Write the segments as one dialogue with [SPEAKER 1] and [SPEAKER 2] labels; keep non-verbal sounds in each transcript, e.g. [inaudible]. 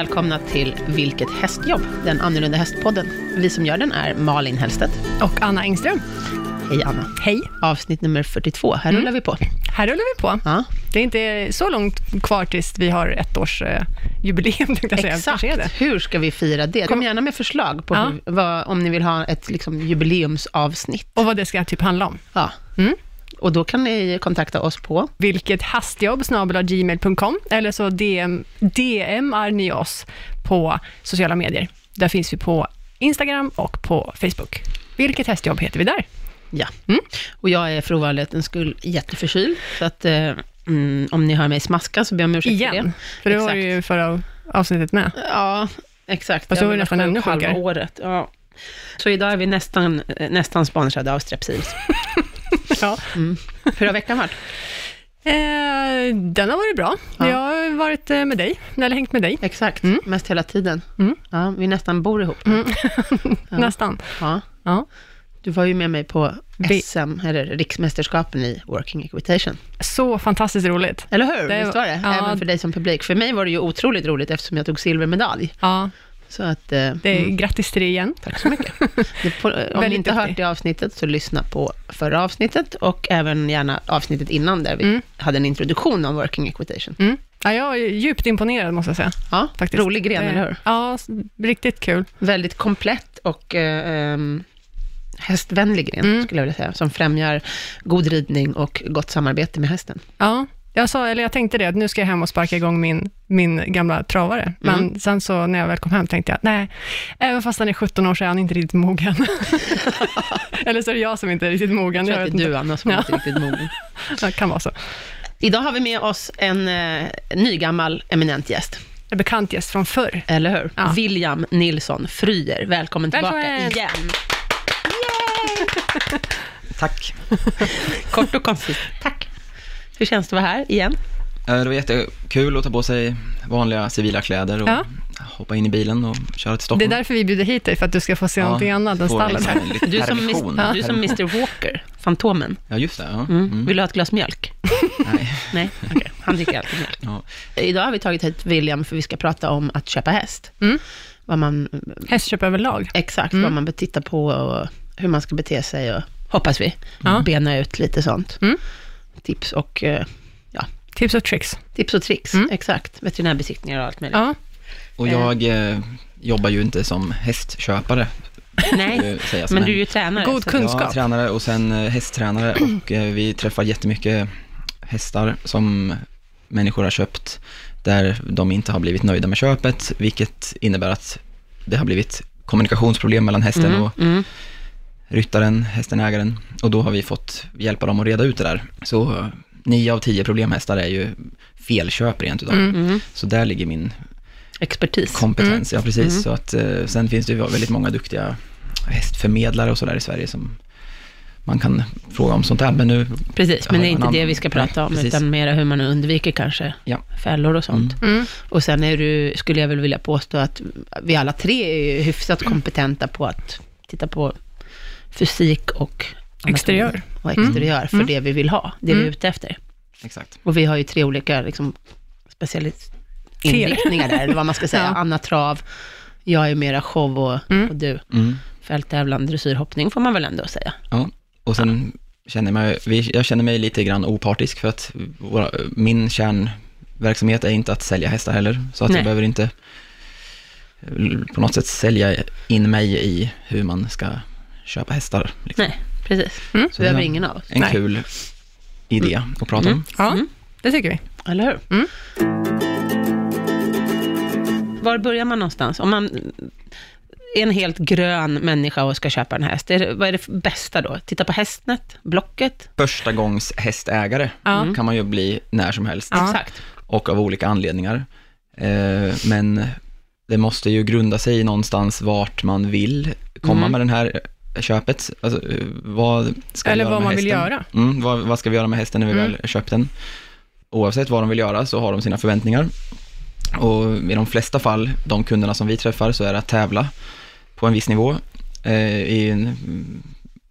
[SPEAKER 1] välkomna till Vilket hästjobb? Den annorlunda hästpodden. Vi som gör den är Malin Hellstedt.
[SPEAKER 2] Och Anna Engström.
[SPEAKER 1] Hej Anna.
[SPEAKER 2] Hej.
[SPEAKER 1] Avsnitt nummer 42. Här
[SPEAKER 2] Mm.
[SPEAKER 1] rullar vi på.
[SPEAKER 2] Här rullar vi på.
[SPEAKER 1] Ja,
[SPEAKER 2] Det är inte så långt kvar tills vi har ett års eh, jubileum, [laughs] tänkte jag
[SPEAKER 1] exakt.
[SPEAKER 2] Det.
[SPEAKER 1] Hur ska vi fira det? Kom gärna med förslag på
[SPEAKER 2] Ja.
[SPEAKER 1] hur, vad, om ni vill ha ett liksom, jubileumsavsnitt.
[SPEAKER 2] Och vad det ska typ handla om.
[SPEAKER 1] Ja.
[SPEAKER 2] Mm.
[SPEAKER 1] Och då kan ni kontakta oss på
[SPEAKER 2] Vilket hastjobb gmail.com eller så DM, DMar ni oss på sociala medier. Där finns vi på Instagram och på Facebook. Vilket hästjobb heter vi där?
[SPEAKER 1] Ja.
[SPEAKER 2] Mm.
[SPEAKER 1] Och jag är för ovanlighetens skull jätteförkyld, så att eh, mm, om ni hör mig smaska så ber jag om ursäkt för det.
[SPEAKER 2] Igen. För det var ju förra avsnittet med.
[SPEAKER 1] Ja, exakt.
[SPEAKER 2] Fast
[SPEAKER 1] Jag
[SPEAKER 2] då det
[SPEAKER 1] varit
[SPEAKER 2] nästan ännu
[SPEAKER 1] halva
[SPEAKER 2] sjukare.
[SPEAKER 1] året. Ja. Så idag är vi nästan, nästan sponsrade av Strepsils.
[SPEAKER 2] Ja.
[SPEAKER 1] Hur har veckan varit?
[SPEAKER 2] Eh, den har varit bra.
[SPEAKER 1] Ja.
[SPEAKER 2] Jag har varit eh, med dig, eller hängt med dig.
[SPEAKER 1] Exakt,
[SPEAKER 2] Mm.
[SPEAKER 1] mest hela tiden.
[SPEAKER 2] Mm.
[SPEAKER 1] Ja, vi nästan bor ihop nu. [laughs] Ja.
[SPEAKER 2] Nästan.
[SPEAKER 1] Ja. Du var ju med mig på SM, eller riksmästerskapen i Working Equitation.
[SPEAKER 2] Så fantastiskt roligt.
[SPEAKER 1] Eller hur?
[SPEAKER 2] Det-
[SPEAKER 1] Visst var det? Även för dig som publik. För mig var det ju otroligt roligt eftersom jag tog silvermedalj.
[SPEAKER 2] Ja,
[SPEAKER 1] Så att, eh,
[SPEAKER 2] det är,
[SPEAKER 1] mm,
[SPEAKER 2] grattis till det igen.
[SPEAKER 1] tack så mycket. [laughs] På, om ni inte hört det avsnittet, så lyssna på förra avsnittet och även gärna avsnittet innan, där vi
[SPEAKER 2] Mm.
[SPEAKER 1] hade en introduktion om Working Equitation.
[SPEAKER 2] Mm. Ja, jag är djupt imponerad måste jag säga.
[SPEAKER 1] Ja,
[SPEAKER 2] Faktiskt.
[SPEAKER 1] rolig gren,
[SPEAKER 2] Det-
[SPEAKER 1] eller hur?
[SPEAKER 2] Ja, riktigt kul.
[SPEAKER 1] Väldigt komplett och eh, ehm, hästvänlig gren,
[SPEAKER 2] Mm.
[SPEAKER 1] skulle jag vilja säga, som främjar god ridning och gott samarbete med hästen.
[SPEAKER 2] Ja, jag, sa, eller jag tänkte det, att nu ska jag hem och sparka igång min, min gamla travare. Men
[SPEAKER 1] Mm.
[SPEAKER 2] sen så när jag väl kom hem tänkte jag, nej, även fast han är 17 år så är han inte riktigt mogen. [laughs] eller så är det jag som inte är riktigt mogen.
[SPEAKER 1] Jag tror
[SPEAKER 2] Jag
[SPEAKER 1] att det är du, Anna, som
[SPEAKER 2] Ja.
[SPEAKER 1] inte är riktigt mogen. [laughs]
[SPEAKER 2] Det kan vara så.
[SPEAKER 1] Idag har vi med oss en eh, nygammal eminent gäst,
[SPEAKER 2] En bekant gäst från förr.
[SPEAKER 1] eller hur?
[SPEAKER 2] Ja.
[SPEAKER 1] William Nilsson Fryer. Välkommen tillbaka
[SPEAKER 2] Välkommen.
[SPEAKER 1] igen. [laughs]
[SPEAKER 3] Tack.
[SPEAKER 1] Kort och koncist. Tack. Hur känns det att vara här igen?
[SPEAKER 3] Eh, Det var jättekul att ta på sig vanliga civila kläder och
[SPEAKER 2] Ja.
[SPEAKER 3] hoppa in i bilen och köra till
[SPEAKER 2] Det är
[SPEAKER 3] Stockholm.
[SPEAKER 2] därför vi bjuder hit dig, för att du ska få se någonting annat än stallet.
[SPEAKER 1] Du som, mis- du som Mr Walker, Fantomen.
[SPEAKER 3] Ja, just det. Ja.
[SPEAKER 1] Mm.
[SPEAKER 3] Mm.
[SPEAKER 1] Vill du ha ett glas mjölk?
[SPEAKER 3] Nej. [laughs]
[SPEAKER 1] Nej, okej. Han dricker alltid mjölk.
[SPEAKER 3] Ja.
[SPEAKER 1] Idag har vi tagit hit William för vi ska prata om att köpa häst.
[SPEAKER 2] Mm.
[SPEAKER 1] Vad man,
[SPEAKER 2] Hästköp överlag.
[SPEAKER 1] exakt
[SPEAKER 2] Mm.
[SPEAKER 1] vad man bör titta på och hur man ska bete sig och, hoppas vi,
[SPEAKER 2] Ja.
[SPEAKER 1] bena ut lite sånt. Tips och, eh,
[SPEAKER 2] Tips och tricks.
[SPEAKER 1] tips och tricks,
[SPEAKER 2] Mm.
[SPEAKER 1] exakt. Veterinärbesiktningar och allt möjligt.
[SPEAKER 2] Ja,
[SPEAKER 3] Och jag eh, jobbar ju inte som hästköpare, [laughs]
[SPEAKER 1] Nej,
[SPEAKER 3] eh, sägas.
[SPEAKER 1] men du är ju tränare.
[SPEAKER 2] God
[SPEAKER 1] så-
[SPEAKER 2] kunskap.
[SPEAKER 3] Jag är tränare och sen eh, hästtränare [clears throat] och eh, vi träffar jättemycket hästar som människor har köpt där de inte har blivit nöjda med köpet, vilket innebär att det har blivit kommunikationsproblem mellan hästen
[SPEAKER 1] Mm,
[SPEAKER 3] och
[SPEAKER 1] mm.
[SPEAKER 3] Ryttaren, hästen, ägaren. Och då har vi fått hjälpa dem att reda ut det där. Så eh, nio av tio problemhästar är ju felköp rent utav.
[SPEAKER 2] Mm.
[SPEAKER 1] Mm.
[SPEAKER 3] Så där ligger min
[SPEAKER 1] Expertis.
[SPEAKER 3] kompetens, ja precis.
[SPEAKER 1] Mm.
[SPEAKER 3] Så att, eh, sen finns det ju väldigt många duktiga hästförmedlare och sådär i Sverige som man kan fråga om sånt där. Men nu,
[SPEAKER 1] Precis, men det är inte det vi ska
[SPEAKER 3] Nej,
[SPEAKER 1] prata om,
[SPEAKER 3] precis.
[SPEAKER 1] utan mera hur man undviker kanske
[SPEAKER 3] Ja.
[SPEAKER 1] fällor och sånt.
[SPEAKER 3] Mm.
[SPEAKER 2] Mm.
[SPEAKER 1] Och sen är du, skulle jag väl vilja påstå att vi alla tre är hyfsat kompetenta på att titta på fysik och
[SPEAKER 2] Exteriör.
[SPEAKER 1] och exteriör för
[SPEAKER 2] Mm.
[SPEAKER 1] det vi vill ha, det vi är
[SPEAKER 2] Mm.
[SPEAKER 1] ute efter.
[SPEAKER 3] exakt.
[SPEAKER 1] Och vi har ju tre olika liksom, specialistinriktningar där, eller vad man ska säga. [laughs]
[SPEAKER 2] Ja.
[SPEAKER 1] Anna trav, jag är mera show och,
[SPEAKER 2] Mm.
[SPEAKER 1] och du
[SPEAKER 3] Mm.
[SPEAKER 1] fälttävlan, dressyrhoppning får man väl ändå säga.
[SPEAKER 3] Ja, och sen känner jag mig, vi- jag känner mig lite grann opartisk för att våra, min kärnverksamhet är inte att sälja hästar heller, så att
[SPEAKER 1] Nej.
[SPEAKER 3] jag behöver inte på något sätt sälja in mig i hur man ska köpa hästar. Liksom.
[SPEAKER 1] Nej, precis.
[SPEAKER 2] Mm.
[SPEAKER 1] Så behöver
[SPEAKER 3] det är
[SPEAKER 1] ingen av oss.
[SPEAKER 3] En
[SPEAKER 2] Nej.
[SPEAKER 3] kul idé att prata
[SPEAKER 1] Mm.
[SPEAKER 3] om.
[SPEAKER 2] Ja,
[SPEAKER 1] Mm.
[SPEAKER 2] det tycker vi.
[SPEAKER 1] Eller hur?
[SPEAKER 2] Mm.
[SPEAKER 1] Var börjar man någonstans? Om man är en helt grön människa och ska köpa en häst, är det, vad är det bästa då? Titta på Hästnet, Blocket?
[SPEAKER 3] Första gångs hästägare
[SPEAKER 2] Ja.
[SPEAKER 3] kan man ju bli när som helst
[SPEAKER 2] Ja.
[SPEAKER 1] Exakt.
[SPEAKER 3] och av olika anledningar. Eh, men det måste ju grunda sig någonstans vart man vill komma
[SPEAKER 1] Mm.
[SPEAKER 3] med den här köpet. Alltså, eh, vad ska vi
[SPEAKER 2] Eller
[SPEAKER 3] göra
[SPEAKER 2] vad
[SPEAKER 3] med
[SPEAKER 2] man vill
[SPEAKER 3] hästen?
[SPEAKER 2] göra.
[SPEAKER 3] Mm, vad, vad ska vi göra med hästen när vi
[SPEAKER 2] Mm.
[SPEAKER 3] väl köpt den? Oavsett vad de vill göra så har de sina förväntningar. Och i de flesta fall, de kunderna som vi träffar, så är det att tävla på en viss nivå. Eh, I en,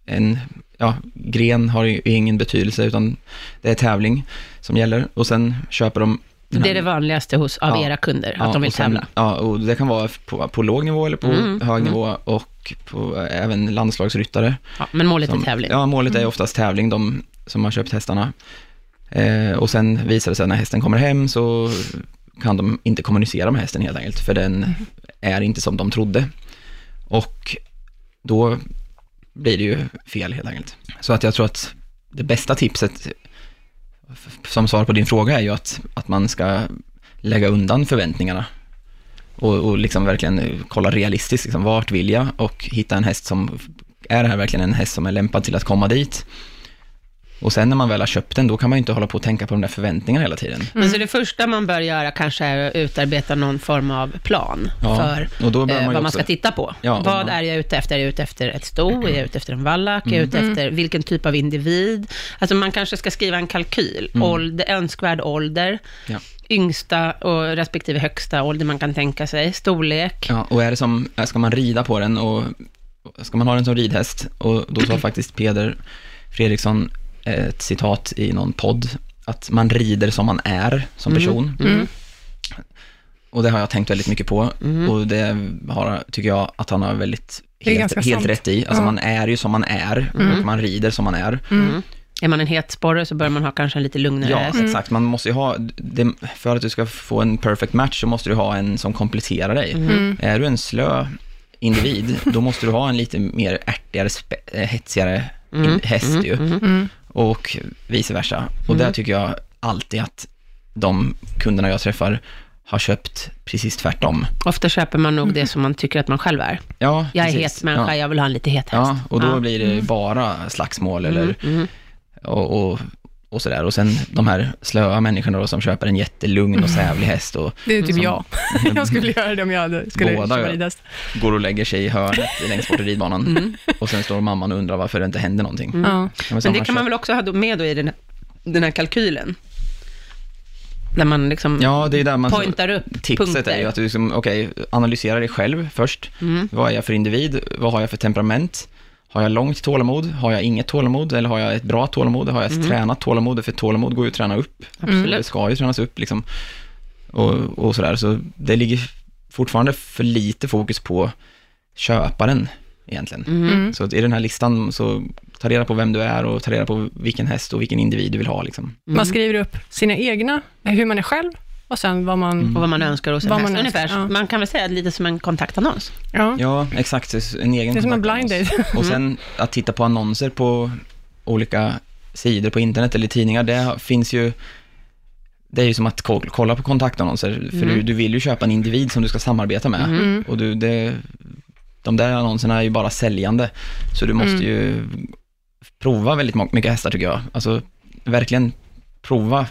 [SPEAKER 3] en ja, gren har ju ingen betydelse, utan det är tävling som gäller. Och sen köper de
[SPEAKER 1] Det är det vanligaste hos, av
[SPEAKER 3] Ja.
[SPEAKER 1] era kunder,
[SPEAKER 3] Ja,
[SPEAKER 1] att de vill
[SPEAKER 3] sen-
[SPEAKER 1] tävla.
[SPEAKER 3] Ja, och det kan vara på, på låg nivå eller på
[SPEAKER 1] Mm,
[SPEAKER 3] hög
[SPEAKER 1] mm.
[SPEAKER 3] nivå och på eh, även landslagsryttare.
[SPEAKER 1] Ja, men målet
[SPEAKER 3] Som-
[SPEAKER 1] är tävling.
[SPEAKER 3] Ja, målet är oftast tävling, de som har köpt hästarna. Eh, och sen visar det sig när hästen kommer hem så kan de inte kommunicera med hästen helt enkelt, för den är inte som de trodde. Och då blir det ju fel helt enkelt. Så att jag tror att det bästa tipset som svar på din fråga är ju att, att man ska lägga undan förväntningarna och, och liksom verkligen eh, kolla realistiskt, liksom, vart vill jag och hitta en häst som, är det här verkligen en häst som är lämpad till att komma dit? Och sen när man väl har köpt den, då kan man ju inte hålla på och tänka på de där förväntningarna hela tiden.
[SPEAKER 1] Men så det första man bör göra kanske är att utarbeta någon form av plan
[SPEAKER 3] Ja,
[SPEAKER 1] för
[SPEAKER 3] och då bör
[SPEAKER 1] eh,
[SPEAKER 3] man ju
[SPEAKER 1] vad man
[SPEAKER 3] också-
[SPEAKER 1] ska titta på.
[SPEAKER 3] Ja,
[SPEAKER 1] vad
[SPEAKER 3] man-
[SPEAKER 1] är jag ute efter? Är jag ute efter ett sto? Är jag ute efter en vallack? Är jag
[SPEAKER 3] Mm.
[SPEAKER 1] ute efter vilken typ av individ? Alltså man kanske ska skriva en kalkyl. Ålder, önskvärd ålder,
[SPEAKER 3] Mm. Ja.
[SPEAKER 1] yngsta och respektive högsta ålder man kan tänka sig, storlek.
[SPEAKER 3] Ja, och är det som, ska man rida på den och ska man ha den som ridhäst och då sa [clears throat] faktiskt Peder Fredriksson ett citat i någon podd, att man rider som man är som person.
[SPEAKER 1] Mm.
[SPEAKER 3] Och det har jag tänkt väldigt mycket på och det har, tycker jag att han har väldigt helt, helt rätt i. Alltså
[SPEAKER 2] Ja.
[SPEAKER 3] man är ju som man är och man rider som man är.
[SPEAKER 1] Mm. Är man en het sporre så bör man ha kanske en lite lugnare
[SPEAKER 3] Ja,
[SPEAKER 1] häst.
[SPEAKER 3] exakt. Man måste ju ha, det, för att du ska få en perfect match så måste du ha en som kompletterar dig.
[SPEAKER 2] Mm.
[SPEAKER 3] Är du en slö individ, då måste du ha en lite mer ärtigare, spe, eh, hetsigare in, häst ju.
[SPEAKER 2] Mm.
[SPEAKER 3] Och vice versa. Och där tycker jag alltid att de kunderna jag träffar har köpt precis tvärtom.
[SPEAKER 1] Ofta köper man nog det som man tycker att man själv är.
[SPEAKER 3] Ja,
[SPEAKER 1] Jag är
[SPEAKER 3] precis.
[SPEAKER 1] het människa,
[SPEAKER 3] Ja.
[SPEAKER 1] jag vill ha en lite het häst.
[SPEAKER 3] Ja, och då
[SPEAKER 1] Ja.
[SPEAKER 3] blir det bara slagsmål eller
[SPEAKER 1] Mm.
[SPEAKER 3] och, och, och sådär. Och sen de här slöa människorna då som köper en jättelugn och sävlig häst och
[SPEAKER 2] Det är typ
[SPEAKER 3] Som-
[SPEAKER 2] jag. [laughs] jag skulle göra det om jag hade, skulle
[SPEAKER 3] Båda
[SPEAKER 2] köpa ridhäst.
[SPEAKER 3] går och lägger sig i hörnet längst bort i ridbanan.
[SPEAKER 1] Mm.
[SPEAKER 3] Och sen står mamman och undrar varför det inte händer någonting.
[SPEAKER 2] Ja.
[SPEAKER 3] Ja,
[SPEAKER 1] Men
[SPEAKER 3] som
[SPEAKER 1] det kan man väl också ha med då i den här, den här kalkylen? Där man liksom
[SPEAKER 3] Ja, det är där man...
[SPEAKER 1] pointar upp
[SPEAKER 3] Tipset
[SPEAKER 1] punkter.
[SPEAKER 3] är ju att du liksom, okej, analysera dig själv först.
[SPEAKER 1] Mm.
[SPEAKER 3] Vad är jag för individ? Vad har jag för temperament? Har jag långt tålamod? Har jag inget tålamod? Eller har jag ett bra tålamod? Har jag ett tränat tålamod? För tålamod går ju att träna upp. Det
[SPEAKER 1] Absolut.
[SPEAKER 3] ska ju tränas upp liksom. Och, och sådär. Så det ligger fortfarande för lite fokus på köparen egentligen.
[SPEAKER 1] Mm.
[SPEAKER 3] Så i den här listan så ta reda på vem du är och ta reda på vilken häst och vilken individ du vill ha liksom.
[SPEAKER 1] Mm.
[SPEAKER 2] Man skriver upp sina egna, hur man är själv och sen vad man...
[SPEAKER 1] Och vad man önskar hos en
[SPEAKER 2] Vad man
[SPEAKER 1] Ungefär,
[SPEAKER 2] önskar, ja.
[SPEAKER 1] Man kan väl säga lite som en kontaktannons.
[SPEAKER 2] Ja.
[SPEAKER 3] Ja, exakt. En egen
[SPEAKER 2] Det är som en blind date.
[SPEAKER 3] Och sen att titta på annonser på olika sidor på internet eller tidningar, det finns ju det är ju som att ko- kolla på kontaktannonser, för du, du vill ju köpa en individ som du ska samarbeta med.
[SPEAKER 2] Mm.
[SPEAKER 3] Och du, det, de där annonserna är ju bara säljande, så du måste
[SPEAKER 2] Mm.
[SPEAKER 3] ju prova väldigt mycket hästar tycker jag. Alltså verkligen prova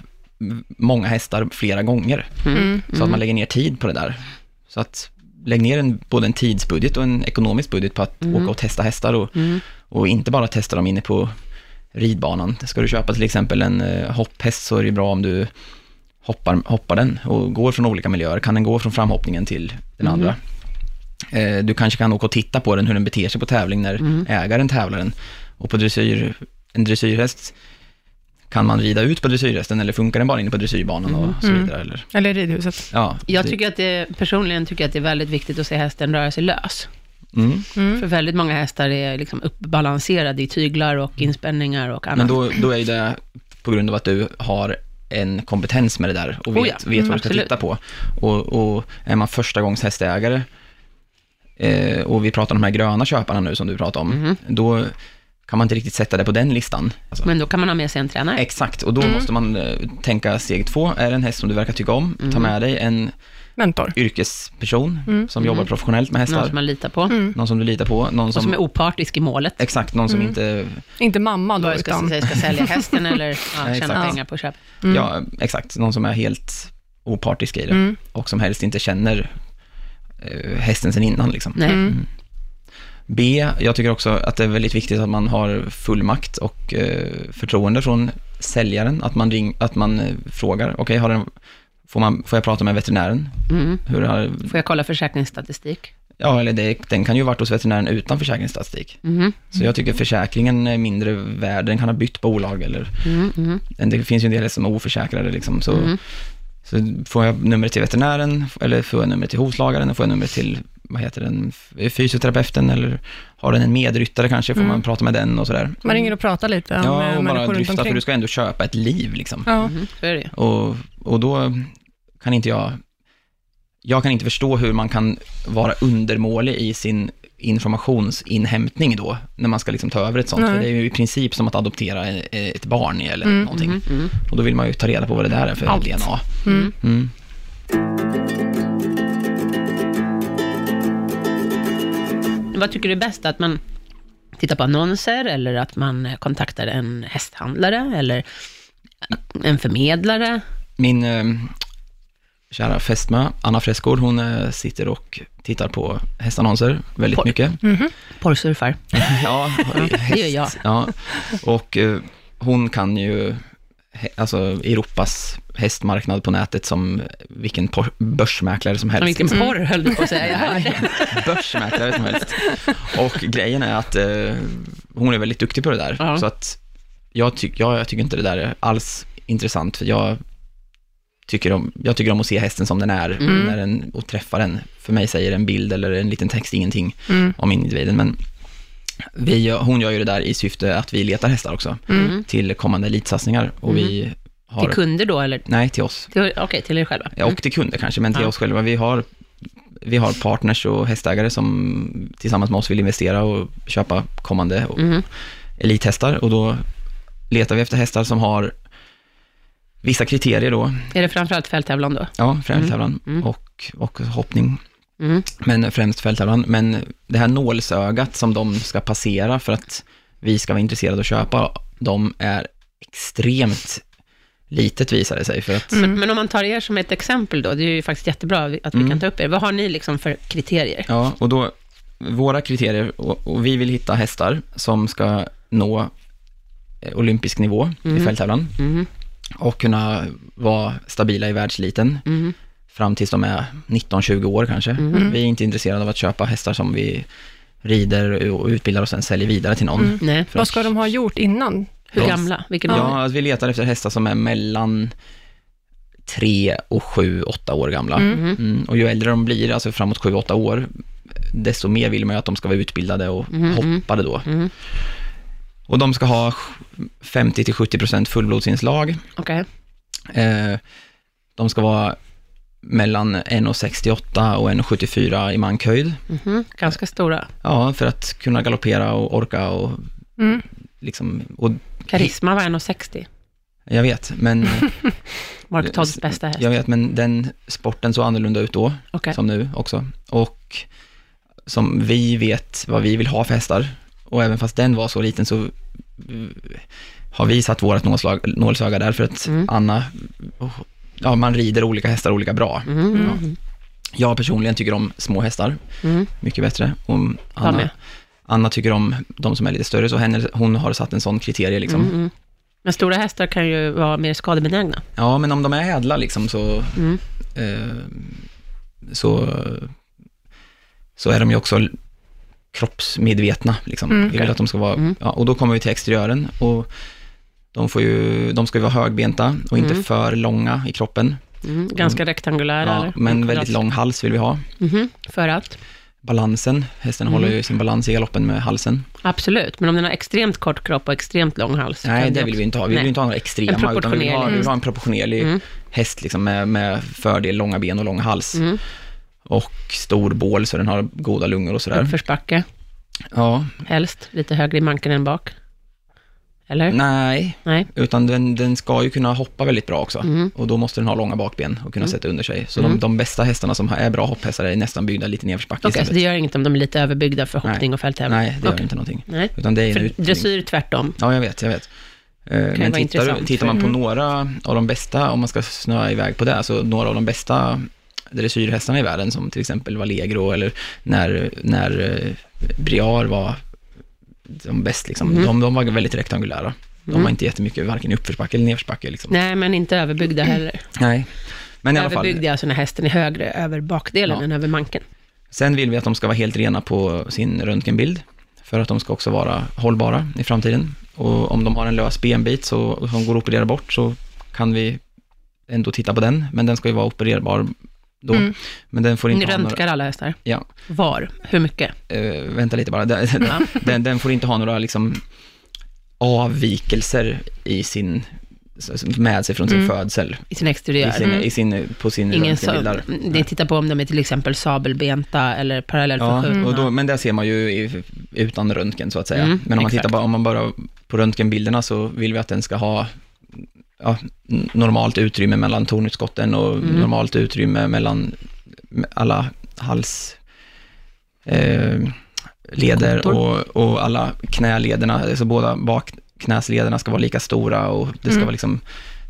[SPEAKER 3] många hästar flera gånger,
[SPEAKER 2] Mm.
[SPEAKER 3] så att man lägger ner tid på det där. Så att lägg ner en, både en tidsbudget och en ekonomisk budget på att åka och testa hästar och,
[SPEAKER 1] Mm.
[SPEAKER 3] och inte bara testa dem inne på ridbanan. Ska du köpa till exempel en eh, hopphäst så är det bra om du hoppar, hoppar den och går från olika miljöer. Kan den gå från framhoppningen till den andra? Eh, du kanske kan åka och titta på den, hur den beter sig på tävling när ägaren tävlar den. Och på dressyr, en dressyrhäst, kan man rida ut på dressyrhästen eller funkar den bara inne på dressyrbanan och så vidare? Eller,
[SPEAKER 2] Eller ridhuset.
[SPEAKER 3] ja,
[SPEAKER 1] Jag
[SPEAKER 3] det-
[SPEAKER 1] tycker att det, personligen tycker jag att det är väldigt viktigt att se hästen röra sig lös.
[SPEAKER 3] mm.
[SPEAKER 1] För väldigt många hästar är liksom uppbalanserade i tyglar och inspänningar och annat.
[SPEAKER 3] Men då, då är det på grund av att du har en kompetens med det där och vet,
[SPEAKER 1] Oh ja,
[SPEAKER 3] vet
[SPEAKER 1] mm,
[SPEAKER 3] vad du ska
[SPEAKER 1] absolut.
[SPEAKER 3] titta på. Och, och är man första gångs hästägare eh, och vi pratar om de här gröna köparna nu som du pratar om, då kan man inte riktigt sätta det på den listan. Alltså,
[SPEAKER 1] Men då kan man ha med sig en tränare.
[SPEAKER 3] Exakt, och då
[SPEAKER 1] Mm.
[SPEAKER 3] måste man eh, tänka steg två, är det en häst som du verkar tycka om,
[SPEAKER 1] Mm.
[SPEAKER 3] ta med dig en
[SPEAKER 2] Mentor.
[SPEAKER 3] yrkesperson
[SPEAKER 2] Mm.
[SPEAKER 3] som jobbar professionellt med hästar,
[SPEAKER 1] Någon som man litar på.
[SPEAKER 3] någon som du litar på, någon
[SPEAKER 1] som
[SPEAKER 3] som,
[SPEAKER 1] är opartisk i målet.
[SPEAKER 3] exakt, någon som inte
[SPEAKER 2] Inte mamma då,
[SPEAKER 1] ska,
[SPEAKER 2] utan...
[SPEAKER 1] säga, ska sälja hästen eller [laughs] ja,
[SPEAKER 3] Nej,
[SPEAKER 1] tjäna pengar på köp.
[SPEAKER 3] Ja, exakt. Någon som är helt opartisk i det
[SPEAKER 2] Mm.
[SPEAKER 3] och som helst inte känner eh, hästen sen innan. Liksom. B, jag tycker också att det är väldigt viktigt att man har fullmakt och eh, förtroende från säljaren. Att man, ring, att man eh, frågar, okej, har den- får, man, får jag prata med veterinären?
[SPEAKER 1] Mm.
[SPEAKER 3] Hur har,
[SPEAKER 1] Får jag kolla försäkringsstatistik?
[SPEAKER 3] ja, eller det, den kan ju ha varit hos veterinären utan försäkringsstatistik.
[SPEAKER 1] Mm.
[SPEAKER 3] Så jag tycker försäkringen är mindre värd, den kan ha bytt bolag eller
[SPEAKER 1] Mm.
[SPEAKER 3] Det finns ju en del som är oförsäkrade liksom. Så,
[SPEAKER 1] Mm.
[SPEAKER 3] Så får jag numret till veterinären, eller får jag numret till hovslagaren, får jag numret till, vad heter den, fysioterapeuten, eller har den en medryttare kanske, får
[SPEAKER 2] Mm.
[SPEAKER 3] man prata med den och sådär.
[SPEAKER 2] Man ringer och pratar lite om
[SPEAKER 3] Ja,
[SPEAKER 2] eh,
[SPEAKER 3] och bara dryfta, för du ska ändå köpa ett liv liksom.
[SPEAKER 2] Ja.
[SPEAKER 1] Mhm, så är det.
[SPEAKER 3] Och, och då kan inte jag, jag kan inte förstå hur man kan vara undermålig i sin informationsinhämtning då, när man ska liksom ta över ett sånt. För det är ju i princip som att adoptera ett barn eller
[SPEAKER 2] Mm,
[SPEAKER 3] någonting.
[SPEAKER 1] Mhm, mm.
[SPEAKER 3] Och då vill man ju ta reda på vad det där är för
[SPEAKER 2] Allt.
[SPEAKER 3] DNA.
[SPEAKER 2] Mm.
[SPEAKER 3] Mm.
[SPEAKER 1] Vad tycker du är bäst? Att man tittar på annonser eller att man kontaktar en hästhandlare eller en förmedlare?
[SPEAKER 3] Min eh, kära fästmö, Anna Fresgård, hon eh, sitter och tittar på hästannonser väldigt
[SPEAKER 1] Porr.
[SPEAKER 3] mycket.
[SPEAKER 2] Mhm.
[SPEAKER 1] Porrsurfar. [laughs] [laughs]
[SPEAKER 3] Ja,
[SPEAKER 1] det gör jag.
[SPEAKER 3] Ja, och eh, hon kan ju alltså Europas hästmarknad på nätet som vilken por- börsmäklare som helst.
[SPEAKER 1] Vilken porr höll du på att säga. [laughs]
[SPEAKER 3] Börsmäklare som helst. Och grejen är att eh, hon är väldigt duktig på det där.
[SPEAKER 1] Ja.
[SPEAKER 3] Så att jag, tyck, jag, jag tycker inte det där är alls intressant, för jag tycker om, jag tycker om att se hästen som den är
[SPEAKER 1] Mm.
[SPEAKER 3] när den, och träffa den. För mig säger en bild eller en liten text ingenting
[SPEAKER 2] Mm.
[SPEAKER 3] om individen, men vi, hon gör ju det där i syfte att vi letar hästar också
[SPEAKER 1] Mm.
[SPEAKER 3] till kommande elitsatsningar och vi har,
[SPEAKER 1] Till kunder då, eller?
[SPEAKER 3] nej till oss,
[SPEAKER 1] Till, okej, till er själva.
[SPEAKER 3] ja, och till kunder kanske, men till
[SPEAKER 1] Ja.
[SPEAKER 3] oss själva. Vi har, vi har partners och hästägare som tillsammans med oss vill investera och köpa kommande och
[SPEAKER 1] Mhm.
[SPEAKER 3] elithästar och då letar vi efter hästar som har vissa kriterier då,
[SPEAKER 1] Är det framförallt fälttävlan då?
[SPEAKER 3] ja, fälttävlan
[SPEAKER 1] Mm.
[SPEAKER 3] och, och hoppning,
[SPEAKER 1] Mm.
[SPEAKER 3] men främst fälttävlan. Men det här nålsögat som de ska passera för att vi ska vara intresserade och köpa dem är extremt litet visar det sig, för att
[SPEAKER 1] Men, men om man tar er som ett exempel då, det är ju faktiskt jättebra att vi
[SPEAKER 3] Mm.
[SPEAKER 1] kan ta upp er. Vad har ni liksom för kriterier?
[SPEAKER 3] Ja, och då, våra kriterier, och, och vi vill hitta hästar som ska nå eh, olympisk nivå i
[SPEAKER 1] Mm.
[SPEAKER 3] fälttävlan. Och kunna vara stabila i världseliten
[SPEAKER 1] Mhm.
[SPEAKER 3] fram tills de är 19-20 år kanske.
[SPEAKER 1] Mhm.
[SPEAKER 3] Vi är inte intresserade av att köpa hästar som vi rider och utbildar och sen säljer vidare till någon.
[SPEAKER 2] Mm. Vad ska de ha gjort innan?
[SPEAKER 1] Hur
[SPEAKER 3] Ja.
[SPEAKER 1] gamla? Vilken
[SPEAKER 3] Ja,
[SPEAKER 1] ålder?
[SPEAKER 3] att vi letar efter hästar som är mellan 3 och 7, 8 år gamla.
[SPEAKER 2] Mm.
[SPEAKER 3] Mm, och ju äldre de blir, alltså framåt 7-8 år, desto mer vill man ju att de ska vara utbildade och hoppade då. Och de ska ha 50-70% fullblodsinslag.
[SPEAKER 1] Okej.
[SPEAKER 3] Eh, de ska vara mellan 1,68 och 1,74 i mankhöjd.
[SPEAKER 1] Mhm. Ganska stora.
[SPEAKER 3] Ja, för att kunna galoppera och orka och
[SPEAKER 2] Mm.
[SPEAKER 3] liksom, och
[SPEAKER 1] Karisma var 1,60.
[SPEAKER 3] jag vet, men, [laughs]
[SPEAKER 1] Mark Todds bästa häst.
[SPEAKER 3] jag vet, men den sporten såg annorlunda ut då,
[SPEAKER 1] Okej.
[SPEAKER 3] som nu också. Och som vi vet vad vi vill ha för hästar. Och även fast den var så liten så eh, har vi satt vårt nålsöga där för att
[SPEAKER 1] Mm.
[SPEAKER 3] Anna, ja man rider olika hästar olika bra.
[SPEAKER 1] Mhm. Mhm.
[SPEAKER 3] Jag personligen tycker om små hästar,
[SPEAKER 1] Mhm.
[SPEAKER 3] mycket bättre. Och Anna. Anna tycker om de som är lite större, så henne, hon har satt en sån kriterie liksom.
[SPEAKER 1] Mm, mm. Men stora hästar kan ju vara mer skadebenägna.
[SPEAKER 3] Ja, men om de är ädla liksom så,
[SPEAKER 1] Mm.
[SPEAKER 3] eh, så, så är de ju också kroppsmedvetna. Liksom.
[SPEAKER 2] Mm,
[SPEAKER 3] Vi vill att de ska vara,
[SPEAKER 1] Mm.
[SPEAKER 3] ja, och då kommer vi till exteriören och de, får ju, de ska ju vara högbenta och inte
[SPEAKER 1] Mm.
[SPEAKER 3] för långa i kroppen.
[SPEAKER 1] Mm. Ganska rektangulära
[SPEAKER 3] Ja,
[SPEAKER 1] eller?
[SPEAKER 3] men
[SPEAKER 1] Mm,
[SPEAKER 3] väldigt lång hals vill vi ha.
[SPEAKER 1] Mhm. För att?
[SPEAKER 3] Balansen, hästen
[SPEAKER 1] Mm.
[SPEAKER 3] håller ju sin balans i galoppen med halsen.
[SPEAKER 1] Absolut, men om den har extremt kort kropp och extremt lång hals.
[SPEAKER 3] Nej, det
[SPEAKER 1] också-
[SPEAKER 3] vill vi inte ha. Vi
[SPEAKER 1] Nej.
[SPEAKER 3] vill inte ha några extrema, utan vi vill ha, vi vill ha en proportionerlig
[SPEAKER 1] Mm.
[SPEAKER 3] häst liksom med, med fördel långa ben och lång hals. Och stor bål så den har goda lungor och sådär.
[SPEAKER 1] Uppförsbacke,
[SPEAKER 3] Ja,
[SPEAKER 1] helst. Lite högre i manken än bak. Eller?
[SPEAKER 3] nej,
[SPEAKER 1] Nej.
[SPEAKER 3] utan den, den ska ju kunna hoppa väldigt bra också.
[SPEAKER 1] Mm.
[SPEAKER 3] Och då måste den ha långa bakben och kunna
[SPEAKER 1] Mm.
[SPEAKER 3] sätta under sig. Så
[SPEAKER 1] Mm.
[SPEAKER 3] de, de bästa hästarna som är bra hopphästar är nästan byggda lite nedförsbacke
[SPEAKER 1] Okej, så det gör inget om de är lite överbyggda för
[SPEAKER 3] Nej.
[SPEAKER 1] hoppning och fälttävlan?
[SPEAKER 3] Nej, det gör inte någonting.
[SPEAKER 1] Nej.
[SPEAKER 3] Utan det är
[SPEAKER 1] För dressyr tvärtom.
[SPEAKER 3] Ja, jag vet, jag vet. Eh, Men tittar, tittar man på några av de bästa, om man ska snöa iväg på det, så några av de bästa dressyrhästarna i världen, som till exempel Valegro eller när, när eh, Briar var de bäst, liksom,
[SPEAKER 1] Mhm.
[SPEAKER 3] de, de var väldigt rektangulära. De
[SPEAKER 1] Mm.
[SPEAKER 3] var inte jättemycket, varken uppförsbacke eller nedförsbacke. Liksom.
[SPEAKER 1] Nej, men inte överbyggda heller.
[SPEAKER 3] Nej. Men i alla fall,
[SPEAKER 1] Överbyggda är alltså när hästen är högre över bakdelen
[SPEAKER 3] Ja.
[SPEAKER 1] än över manken.
[SPEAKER 3] sen vill vi att de ska vara helt rena på sin röntgenbild, för att de ska också vara hållbara i framtiden. Och om de har en lös benbit så, som går att operera bort, så kan vi ändå titta på den, men den ska ju vara opererbar då.
[SPEAKER 2] Mm.
[SPEAKER 3] Men den får
[SPEAKER 1] Ni
[SPEAKER 3] inte ha några,
[SPEAKER 1] röntgar alla hästar?
[SPEAKER 3] Ja.
[SPEAKER 1] Var? Hur mycket?
[SPEAKER 3] eh, vänta lite bara, den, den, den får inte ha några liksom avvikelser i sin, med sig från sin
[SPEAKER 2] Mm.
[SPEAKER 3] födsel,
[SPEAKER 1] I sin exteriör?
[SPEAKER 3] i sin, i sin, på sin
[SPEAKER 1] Ingen så,
[SPEAKER 3] röntgenbilder.
[SPEAKER 1] ni tittar på om de är till exempel sabelbenta eller parallellförskjutna?
[SPEAKER 3] Ja, då, men det ser man ju i, utan röntgen så att säga.
[SPEAKER 1] Mm,
[SPEAKER 3] men om man
[SPEAKER 1] exakt.
[SPEAKER 3] tittar bara, om man bara på röntgenbilderna så vill vi att den ska ha ja, normalt utrymme mellan tornutskotten och
[SPEAKER 1] Mm.
[SPEAKER 3] normalt utrymme mellan alla hals eh, leder och, och alla knälederna, alltså båda bakknäslederna ska vara lika stora och det ska
[SPEAKER 2] Mm.
[SPEAKER 3] vara liksom,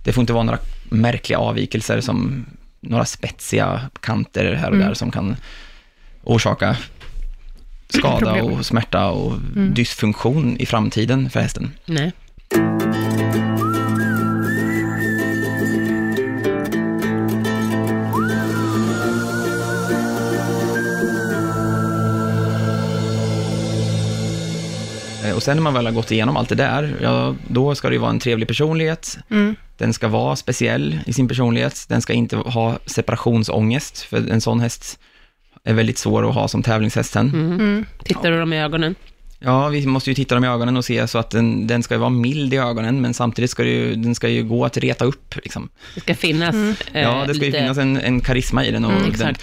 [SPEAKER 3] det får inte vara några märkliga avvikelser som några spetsiga kanter här och
[SPEAKER 2] Mm.
[SPEAKER 3] där som kan orsaka skada
[SPEAKER 2] Problem.
[SPEAKER 3] och smärta och
[SPEAKER 2] Mm.
[SPEAKER 3] dysfunktion i framtiden för hästen.
[SPEAKER 1] Nej.
[SPEAKER 3] Och sen när man väl har gått igenom allt det där, ja, då ska det ju vara en trevlig personlighet.
[SPEAKER 2] Mm.
[SPEAKER 3] Den ska vara speciell i sin personlighet. Den ska inte ha separationsångest, för en sån häst är väldigt svår att ha som tävlingshäst sen.
[SPEAKER 1] Mm.
[SPEAKER 2] Mm.
[SPEAKER 1] Tittar du dem i ögonen?
[SPEAKER 3] Ja, vi måste ju titta dem i ögonen och se så att den, den ska vara mild i ögonen, men samtidigt ska det ju, den ska ju gå att reta upp. Liksom.
[SPEAKER 1] Det ska finnas
[SPEAKER 2] Mm.
[SPEAKER 1] eh,
[SPEAKER 3] Ja, det ska ju finnas en, en karisma i den och
[SPEAKER 1] Mm,
[SPEAKER 3] den.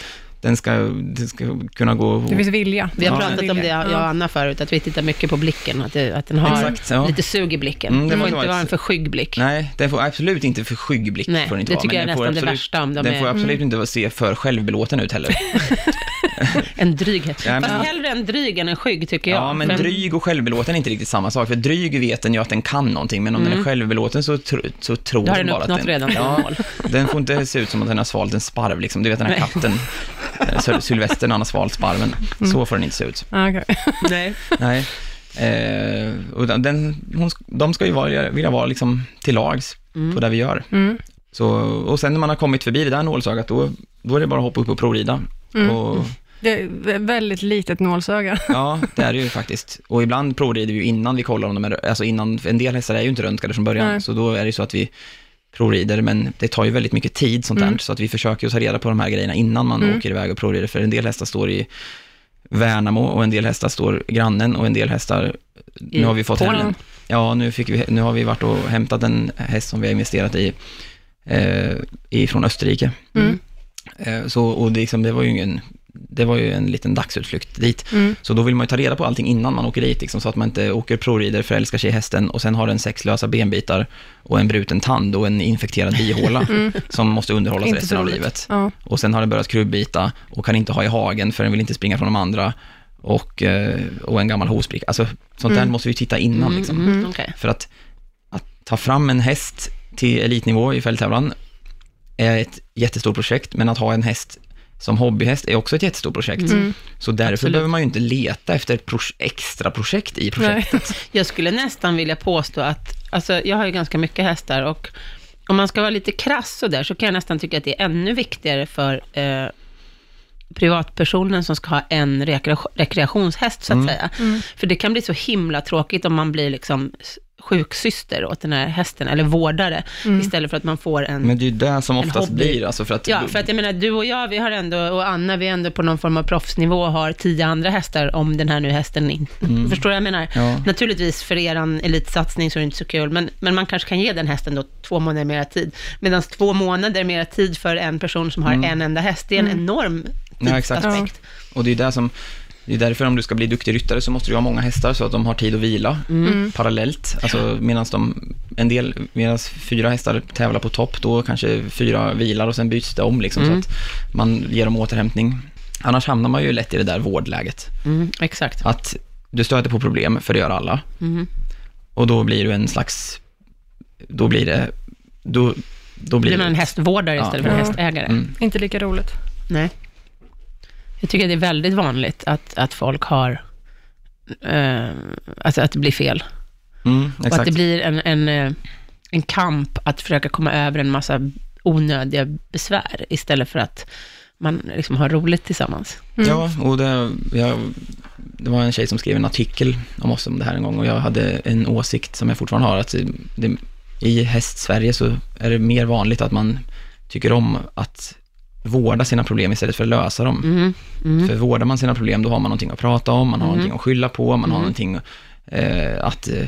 [SPEAKER 3] Den, ska, den ska kunna gå... Och,
[SPEAKER 2] Det finns vilja.
[SPEAKER 1] Vi har
[SPEAKER 3] Ja,
[SPEAKER 1] pratat om det, jag och Anna förut, att vi tittar mycket på blicken, att, det, att den har
[SPEAKER 3] Exakt, ja.
[SPEAKER 1] lite sug i blicken.
[SPEAKER 3] Mm, det
[SPEAKER 1] det får
[SPEAKER 3] måste
[SPEAKER 1] inte
[SPEAKER 3] vara ett-
[SPEAKER 1] en för skygg blick.
[SPEAKER 3] Nej, den får absolut inte för skygg blick.
[SPEAKER 1] Nej,
[SPEAKER 3] får den inte
[SPEAKER 1] det
[SPEAKER 3] vara,
[SPEAKER 1] tycker jag är nästan det
[SPEAKER 3] absolut-
[SPEAKER 1] värsta om de
[SPEAKER 3] Den
[SPEAKER 1] är-
[SPEAKER 3] får absolut
[SPEAKER 1] Mm.
[SPEAKER 3] inte se för självbelåten ut heller. [laughs] [laughs]
[SPEAKER 1] En dryghet.
[SPEAKER 3] Ja, men-
[SPEAKER 1] Fast hellre en dryg än en skygg, tycker jag.
[SPEAKER 3] Ja, men
[SPEAKER 1] För-
[SPEAKER 3] dryg och självbelåten är inte riktigt samma sak. För dryg vet den ju att den kan någonting, men om den är självbelåten så, tro, så tror den bara att den...
[SPEAKER 1] redan
[SPEAKER 3] ja. Den får inte se ut som att den har svalt en sparv, liksom. Du vet den här
[SPEAKER 1] Nej.
[SPEAKER 3] katten, eh, Syl- [laughs] Sylvester när han har svalt sparven.
[SPEAKER 1] Mm.
[SPEAKER 3] Så får den inte se ut.
[SPEAKER 2] Ah, okej. [laughs]
[SPEAKER 1] Nej.
[SPEAKER 3] Nej. Eh, och den- hon, de ska ju vara, vilja vara liksom till lags på det vi gör.
[SPEAKER 2] Mm.
[SPEAKER 3] Så, och sen när man har kommit förbi det där nålsögat, då, då är det bara att hoppa upp och provrida.
[SPEAKER 2] Mm.
[SPEAKER 3] Och,
[SPEAKER 2] Det är vä- väldigt litet nålsöga.
[SPEAKER 3] ja, det är det ju faktiskt. Och ibland provrider vi ju innan vi kollar om de är, alltså innan, en del hästar är ju inte röntgade från början,
[SPEAKER 2] Nej.
[SPEAKER 3] så då är det ju så att vi provrider, men det tar ju väldigt mycket tid sånt där,
[SPEAKER 2] Mm.
[SPEAKER 3] så att vi försöker ta reda på de här grejerna innan man
[SPEAKER 2] Mm.
[SPEAKER 3] åker iväg och provrider, för en del hästar står i Värnamo och en del hästar står i grannen och en del hästar, nu har vi fått
[SPEAKER 1] Polen.
[SPEAKER 3] hem en, ja nu, fick vi, nu har vi varit och hämtat en häst som vi har investerat i, eh, ifrån Österrike.
[SPEAKER 2] Mm.
[SPEAKER 3] Eh, så, och det, liksom, det var ju ingen, det var ju en liten dagsutflykt dit.
[SPEAKER 2] Mm.
[SPEAKER 3] Så då vill man ju ta reda på allting innan man åker dit, liksom, så att man inte åker provrider, förälskar sig i hästen och sen har den sex lösa benbitar och en bruten tand och en infekterad bihåla [laughs] som måste underhållas
[SPEAKER 2] Mm. Inte
[SPEAKER 3] resten av livet.
[SPEAKER 2] Ja.
[SPEAKER 3] Och sen har den börjat krubbita och kan inte ha i hagen för den vill inte springa från de andra och, eh, och en gammal hovsprick. Alltså sånt där
[SPEAKER 2] Mm.
[SPEAKER 3] måste vi titta innan
[SPEAKER 1] Mm,
[SPEAKER 3] liksom.
[SPEAKER 1] mm, okej.
[SPEAKER 3] För att, att ta fram en häst till elitnivå i fälttävlan är ett jättestort projekt, men att ha en häst som hobbyhäst är också ett jättestort projekt.
[SPEAKER 2] Mm.
[SPEAKER 3] Så därför
[SPEAKER 1] Absolut.
[SPEAKER 3] behöver man ju inte leta efter ett proj- extra projekt i projektet. [laughs]
[SPEAKER 1] Jag skulle nästan vilja påstå att, alltså jag har ju ganska mycket hästar och om man ska vara lite krass så där så kan jag nästan tycka att det är ännu viktigare för eh, privatpersonen som ska ha en rekre- rekreationshäst så att
[SPEAKER 3] Mm.
[SPEAKER 1] säga. För det kan bli så himla tråkigt om man blir liksom sjuksyster åt den här hästen, eller vårdare, istället för att man får en...
[SPEAKER 3] Men det är ju det som oftast
[SPEAKER 1] hobby.
[SPEAKER 3] blir, alltså för att...
[SPEAKER 1] Ja, för att jag menar, du och jag, vi har ändå, och Anna, vi är ändå på någon form av proffsnivå och har tio andra hästar, om den här nu hästen inte... [laughs] Förstår du vad jag menar?
[SPEAKER 3] Ja.
[SPEAKER 1] Naturligtvis, för er elitsatsning så är det inte så kul, men, men man kanske kan ge den hästen då två månader mera tid. Medan två månader mera tid för en person som har en enda häst, det är en enorm
[SPEAKER 3] Ja, exakt.
[SPEAKER 1] tidsaspekt.
[SPEAKER 3] Och det är det som... Det är därför om du ska bli duktig ryttare så måste du ha många hästar så att de har tid att vila parallellt. Alltså medan de, en del, medan fyra hästar tävlar på topp, då kanske fyra vilar och sen byts det om liksom så att man ger dem återhämtning. Annars hamnar man ju lätt i det där vårdläget.
[SPEAKER 1] Mm, exakt.
[SPEAKER 3] Att du stöter på problem, för det gör alla.
[SPEAKER 1] Mm.
[SPEAKER 3] Och då blir du en slags, då blir det, då, då blir
[SPEAKER 1] Blir man en hästvårdare
[SPEAKER 3] Ja.
[SPEAKER 1] istället för en hästägare?
[SPEAKER 3] mm,
[SPEAKER 2] Inte lika roligt.
[SPEAKER 1] Nej. Jag tycker det är väldigt vanligt att, att folk har, eh, alltså att det blir fel.
[SPEAKER 3] mm,
[SPEAKER 1] Och att det blir en, en, eh, en kamp att försöka komma över en massa onödiga besvär, istället för att man liksom har roligt tillsammans.
[SPEAKER 2] Mm.
[SPEAKER 3] Ja, och det, jag, det var en tjej som skrev en artikel om oss om det här en gång och jag hade en åsikt som jag fortfarande har, att det, det, i häst-Sverige så är det mer vanligt att man tycker om att vårda sina problem istället för att lösa dem.
[SPEAKER 1] Mm. Mm.
[SPEAKER 3] För vårdar man sina problem, då har man någonting att prata om, man har
[SPEAKER 1] Mm.
[SPEAKER 3] någonting att skylla på, man har
[SPEAKER 1] Mm.
[SPEAKER 3] någonting eh, att eh,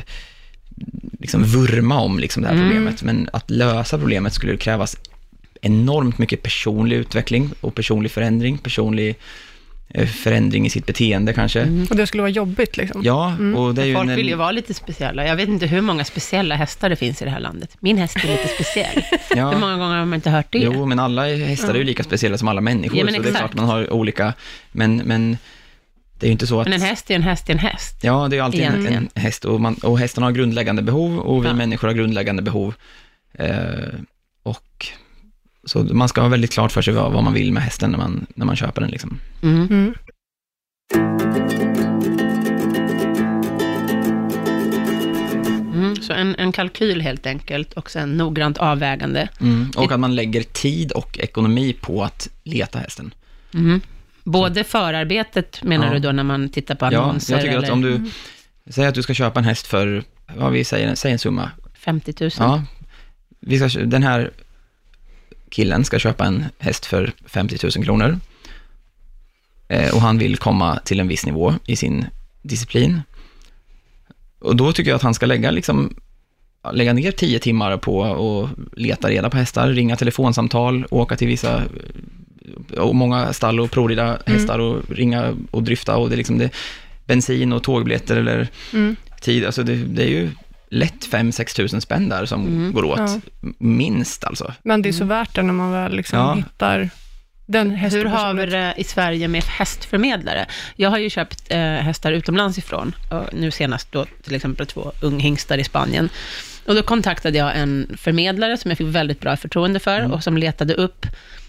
[SPEAKER 3] liksom vurma om liksom det här
[SPEAKER 1] Mm.
[SPEAKER 3] problemet. Men att lösa problemet skulle krävas enormt mycket personlig utveckling och personlig förändring, personlig förändring i sitt beteende kanske.
[SPEAKER 1] Mm.
[SPEAKER 2] Och det skulle vara jobbigt liksom.
[SPEAKER 3] Ja, och det är ju...
[SPEAKER 1] Folk
[SPEAKER 3] en-
[SPEAKER 1] vill ju vara lite speciella. Jag vet inte hur många speciella hästar det finns i det här landet. Min häst är lite speciell. [laughs] Hur
[SPEAKER 3] ja,
[SPEAKER 1] många gånger har man inte hört det?
[SPEAKER 3] Jo, men alla hästar är ju lika speciella som alla människor,
[SPEAKER 1] Ja,
[SPEAKER 3] så det är
[SPEAKER 1] exakt.
[SPEAKER 3] klart man har olika, men, men det är ju inte så att...
[SPEAKER 1] Men en häst är en häst är en häst.
[SPEAKER 3] Ja, det är ju alltid en, en häst och, man, och hästen har grundläggande behov och vi
[SPEAKER 1] Ja.
[SPEAKER 3] människor har grundläggande behov. Eh, och så man ska ha väldigt klart för sig vad, vad man vill med hästen när man, när man köper den. Liksom.
[SPEAKER 1] Mm.
[SPEAKER 2] Mm.
[SPEAKER 1] Mm. Så en, en kalkyl helt enkelt och sen noggrant avvägande.
[SPEAKER 3] Och att man lägger tid och ekonomi på att leta hästen.
[SPEAKER 1] Mm. Både förarbetet menar
[SPEAKER 3] Ja.
[SPEAKER 1] du då när man tittar på
[SPEAKER 3] Ja,
[SPEAKER 1] annonser?
[SPEAKER 3] jag tycker att
[SPEAKER 1] eller
[SPEAKER 3] om du, säger att du ska köpa en häst för, vad vi säger, säg en summa.
[SPEAKER 1] 50 000?
[SPEAKER 3] Ja, vi ska, den här killen ska köpa en häst för 50 000 kronor. Eh, och han vill komma till en viss nivå i sin disciplin. Och då tycker jag att han ska lägga, liksom, lägga ner 10 timmar på att leta reda på hästar, ringa telefonsamtal, åka till vissa och många stall och provrida hästar och ringa och dryfta och det är liksom det, bensin och tågbiljetter eller
[SPEAKER 2] Mm.
[SPEAKER 3] tid, alltså det, det är ju lätt 5-6 tusen spänn där som
[SPEAKER 1] Mm.
[SPEAKER 3] går åt,
[SPEAKER 2] Ja.
[SPEAKER 3] minst alltså.
[SPEAKER 2] Men det är så värt det när man väl liksom
[SPEAKER 3] Ja.
[SPEAKER 2] hittar den.
[SPEAKER 1] Hur har vi det i Sverige med hästförmedlare? Jag har ju köpt eh, hästar utomlands ifrån, och nu senast då till exempel två unghingstar i Spanien. Och då kontaktade jag en förmedlare som jag fick väldigt bra förtroende för och som letade upp,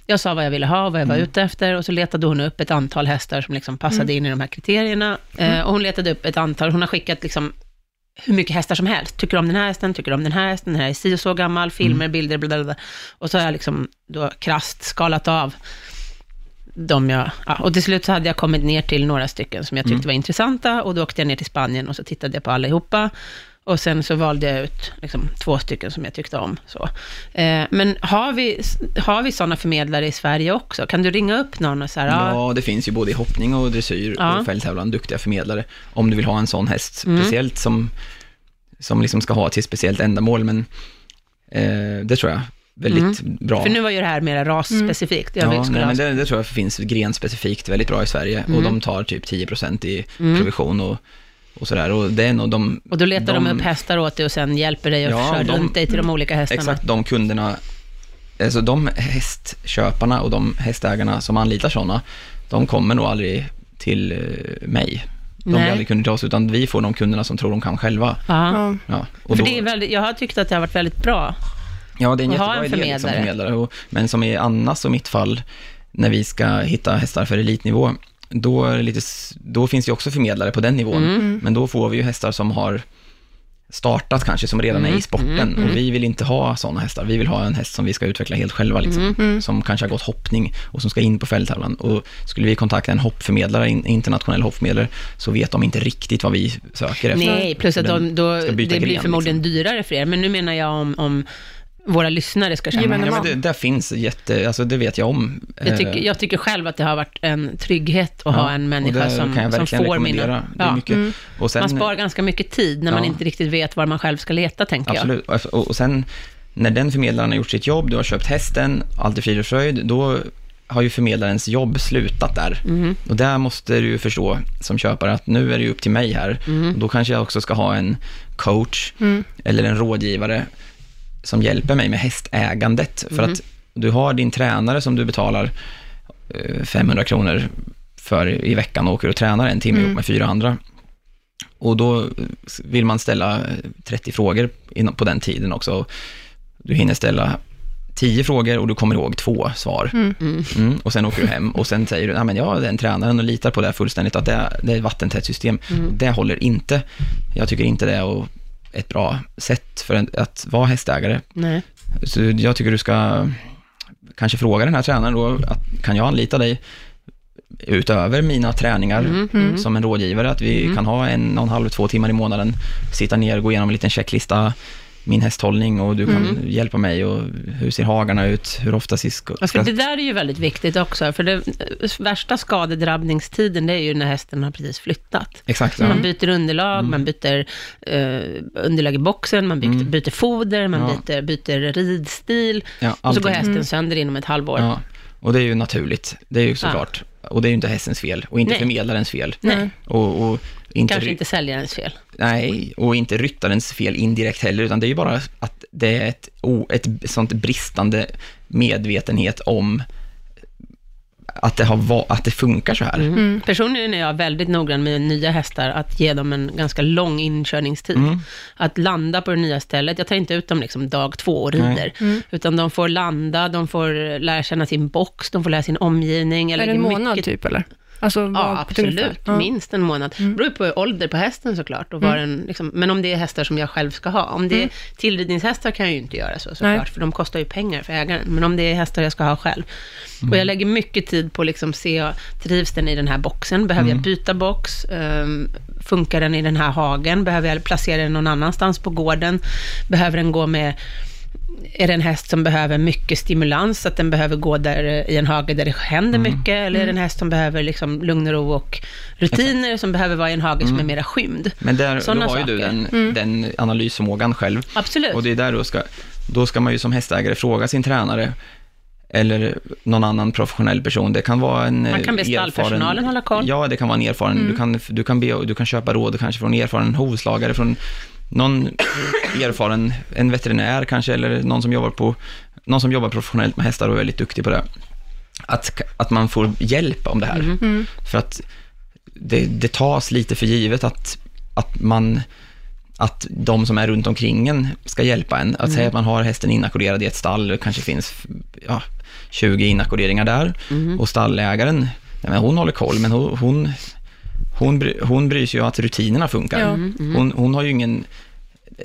[SPEAKER 1] jag sa vad jag ville ha, vad jag var ute efter och så letade hon upp ett antal hästar som liksom passade in i de här kriterierna. Eh, och hon letade upp ett antal, hon har skickat liksom hur mycket hästar som helst. Tycker om den här hästen, tycker om den här hästen, den här är si och så gammal, filmer, bilder, bla, bla, bla. Och så har jag liksom då krasst skalat av de jag, ja, och till slut så hade jag kommit ner till några stycken som jag tyckte
[SPEAKER 3] Mm.
[SPEAKER 1] var intressanta och då åkte jag ner till Spanien och så tittade jag på allihopa och sen så valde jag ut liksom, två stycken som jag tyckte om. Så. Eh, men har vi, har vi sådana förmedlare i Sverige också? Kan du ringa upp någon och så här,
[SPEAKER 3] ja, det finns ju både i hoppning och dressyr
[SPEAKER 1] Ja.
[SPEAKER 3] och fälttävlan duktiga förmedlare. Om du vill ha en sån häst
[SPEAKER 1] Mm.
[SPEAKER 3] speciellt som, som liksom ska ha till ett speciellt ändamål, men eh, det tror jag väldigt bra.
[SPEAKER 1] Mm. för nu var ju det här mer rasspecifikt. Vill,
[SPEAKER 3] ja, nej, men det, det tror jag finns grenspecifikt väldigt bra i Sverige och
[SPEAKER 1] Mm.
[SPEAKER 3] de tar typ 10% i provision och, och sådär. Och det är nog de...
[SPEAKER 1] och då letar de, upp hästar åt dig och sen hjälper dig och
[SPEAKER 3] Ja,
[SPEAKER 1] kör
[SPEAKER 3] de-
[SPEAKER 1] runt dig till de olika hästarna.
[SPEAKER 3] Exakt, de kunderna, alltså de hästköparna och de hästägarna som anlitar sådana, de kommer nog aldrig till eh, mig. De
[SPEAKER 1] Nej.
[SPEAKER 3] blir aldrig kunder till oss, utan vi får de kunderna som tror de kan själva.
[SPEAKER 1] Ja.
[SPEAKER 2] Ja.
[SPEAKER 3] Och
[SPEAKER 1] För
[SPEAKER 3] då,
[SPEAKER 1] det är väldigt, jag har tyckt att det har varit väldigt bra.
[SPEAKER 3] ja, det är en jättebra
[SPEAKER 1] en
[SPEAKER 3] idé liksom,
[SPEAKER 1] förmedlare.
[SPEAKER 3] förmedlare. Och, men som i Annas och mitt fall, när vi ska hitta hästar för elitnivå, då, är lite, då finns det också förmedlare på den nivån.
[SPEAKER 1] Mm.
[SPEAKER 3] Men då får vi ju hästar som har startat kanske, som redan är
[SPEAKER 1] Mm.
[SPEAKER 3] i sporten. Och vi vill inte ha sådana hästar. Vi vill ha en häst som vi ska utveckla helt själva, liksom.
[SPEAKER 1] Mm.
[SPEAKER 3] som kanske har gått hoppning och som ska in på fälttävlan. Och skulle vi kontakta en hoppförmedlare, en internationell hoppförmedlare, så vet de inte riktigt vad vi söker efter.
[SPEAKER 1] Nej, plus att de, då, det blir
[SPEAKER 3] gren,
[SPEAKER 1] förmodligen
[SPEAKER 3] liksom.
[SPEAKER 1] dyrare för er. Men nu menar jag om, om våra lyssnare ska känna.
[SPEAKER 3] Ja, men det, där finns jätte, alltså det vet jag om.
[SPEAKER 1] Jag tycker,
[SPEAKER 3] Eh,
[SPEAKER 1] jag tycker själv att det har varit en trygghet att ha en människa
[SPEAKER 3] det
[SPEAKER 1] som,
[SPEAKER 3] kan jag
[SPEAKER 1] som får mina... Ja.
[SPEAKER 3] mycket. Och sen,
[SPEAKER 1] Man sparar ganska mycket tid när man
[SPEAKER 3] Ja.
[SPEAKER 1] inte riktigt vet var man själv ska leta, tänker jag.
[SPEAKER 3] Absolut, och, och, sen när den förmedlaren har gjort sitt jobb, du har köpt hästen, allt är frid och fröjd, då har ju förmedlarens jobb slutat där.
[SPEAKER 1] Mhm.
[SPEAKER 3] Och där måste du ju förstå som köpare att nu är det ju upp till mig här.
[SPEAKER 1] Mhm.
[SPEAKER 3] Och då kanske jag också ska ha en coach
[SPEAKER 2] Mm.
[SPEAKER 3] eller en rådgivare som hjälper mig med hästägandet. För
[SPEAKER 1] Mhm.
[SPEAKER 3] att du har din tränare som du betalar eh, 500 kronor för i veckan och åker och tränar en timme
[SPEAKER 2] Mm.
[SPEAKER 3] ihop med fyra andra. Och då vill man ställa 30 frågor på den tiden också. Du hinner ställa 10 frågor och du kommer ihåg två svar.
[SPEAKER 2] Mm.
[SPEAKER 1] Mm.
[SPEAKER 3] Mm, och sen åker du hem och sen säger du, ja men jag är den tränaren och litar på det här fullständigt, att det är, det är ett vattentätt system.
[SPEAKER 1] Mm.
[SPEAKER 3] Det håller inte. Jag tycker inte det är ett bra sätt för en, att vara hästägare.
[SPEAKER 1] Nej.
[SPEAKER 3] Så jag tycker du ska kanske fråga den här tränaren då, att, kan jag anlita dig utöver mina träningar
[SPEAKER 1] Mm, mm.
[SPEAKER 3] som en rådgivare, att vi
[SPEAKER 1] Mm.
[SPEAKER 3] kan ha en och en halv, två timmar i månaden, sitta ner och gå igenom en liten checklista, min hästhållning och du kan
[SPEAKER 1] Mm.
[SPEAKER 3] hjälpa mig och hur ser hagarna ut, hur ofta ska...
[SPEAKER 1] Ja, för
[SPEAKER 3] ska
[SPEAKER 1] det där är ju väldigt viktigt också, för det värsta skadedrabbningstiden, det är ju när hästen har precis flyttat.
[SPEAKER 3] exakt, ja.
[SPEAKER 1] Man byter underlag,
[SPEAKER 3] Mm.
[SPEAKER 1] man byter eh, underlag i boxen, man byter,
[SPEAKER 3] Mm.
[SPEAKER 1] byter foder, man
[SPEAKER 3] Ja.
[SPEAKER 1] byter, byter ridstil,
[SPEAKER 3] ja,
[SPEAKER 1] och så går hästen sönder inom ett halvår.
[SPEAKER 3] Ja, och det är ju naturligt, det är ju såklart. Och det är ju inte hästens fel, och inte
[SPEAKER 1] Nej.
[SPEAKER 3] förmedlarens fel.
[SPEAKER 1] Nej,
[SPEAKER 3] Och, och inte,
[SPEAKER 1] kanske inte säljarens fel.
[SPEAKER 3] Nej, och inte ryttarens fel indirekt heller, utan det är ju bara att det är ett, ett sånt bristande medvetenhet om att det, har, va- att det funkar så här.
[SPEAKER 1] Mm. Personligen är jag väldigt noggrann med nya hästar, att ge dem en ganska lång inkörningstid.
[SPEAKER 3] Mm.
[SPEAKER 1] Att landa på det nya stället. Jag tar inte ut dem liksom dag två och rider,
[SPEAKER 3] Nej.
[SPEAKER 1] utan de får landa, de får lära känna sin box, de får lära sin omgivning. Jag
[SPEAKER 2] Är det en månad
[SPEAKER 1] mycket
[SPEAKER 2] typ eller? Alltså,
[SPEAKER 1] Ja, absolut.
[SPEAKER 2] Ja.
[SPEAKER 1] Minst en månad. Det beror ju på ålder på hästen såklart. Och var den, liksom, men om det är hästar som jag själv ska ha. Om det är tillridningshästar kan jag ju inte göra så såklart,
[SPEAKER 2] Nej.
[SPEAKER 1] för de kostar ju pengar för ägaren. Men om det är hästar jag ska ha själv. Och jag lägger mycket tid på att liksom se, trivs den i den här boxen? Behöver jag byta box? Um, funkar den i den här hagen? Behöver jag placera den någon annanstans på gården? Behöver den gå med är det en häst som behöver mycket stimulans, att den behöver gå där i en hage där det händer mycket, eller är det en häst som behöver liksom lugn och ro och rutiner, som behöver vara i en hage som är mera skymd?
[SPEAKER 3] Men där, då har ju du den, den analysförmågan själv.
[SPEAKER 1] Absolut.
[SPEAKER 3] Och det är där då ska, då ska man ju som hästägare fråga sin tränare, eller någon annan professionell person. Det kan vara en
[SPEAKER 1] Man kan be
[SPEAKER 3] eh,
[SPEAKER 1] stallpersonalen hålla koll.
[SPEAKER 3] Ja, det kan vara en erfaren. Du, kan, du, kan be, du kan köpa råd kanske från en erfaren hovslagare, från någon erfaren, en veterinär kanske, eller någon som jobbar på, någon som jobbar professionellt med hästar och är väldigt duktig på det. Att, att man får hjälp om det här.
[SPEAKER 1] Mm.
[SPEAKER 3] För att det, det tas lite för givet att, att man att de som är runt omkring en ska hjälpa en. Att säga att man har hästen inackorderad i ett stall, det kanske finns ja, 20 inackorderingar där, och stallägaren, nej, men hon håller koll, men hon, hon, hon, bry, hon bryr sig ju att rutinerna funkar.
[SPEAKER 2] Ja.
[SPEAKER 3] Hon, hon har ju ingen,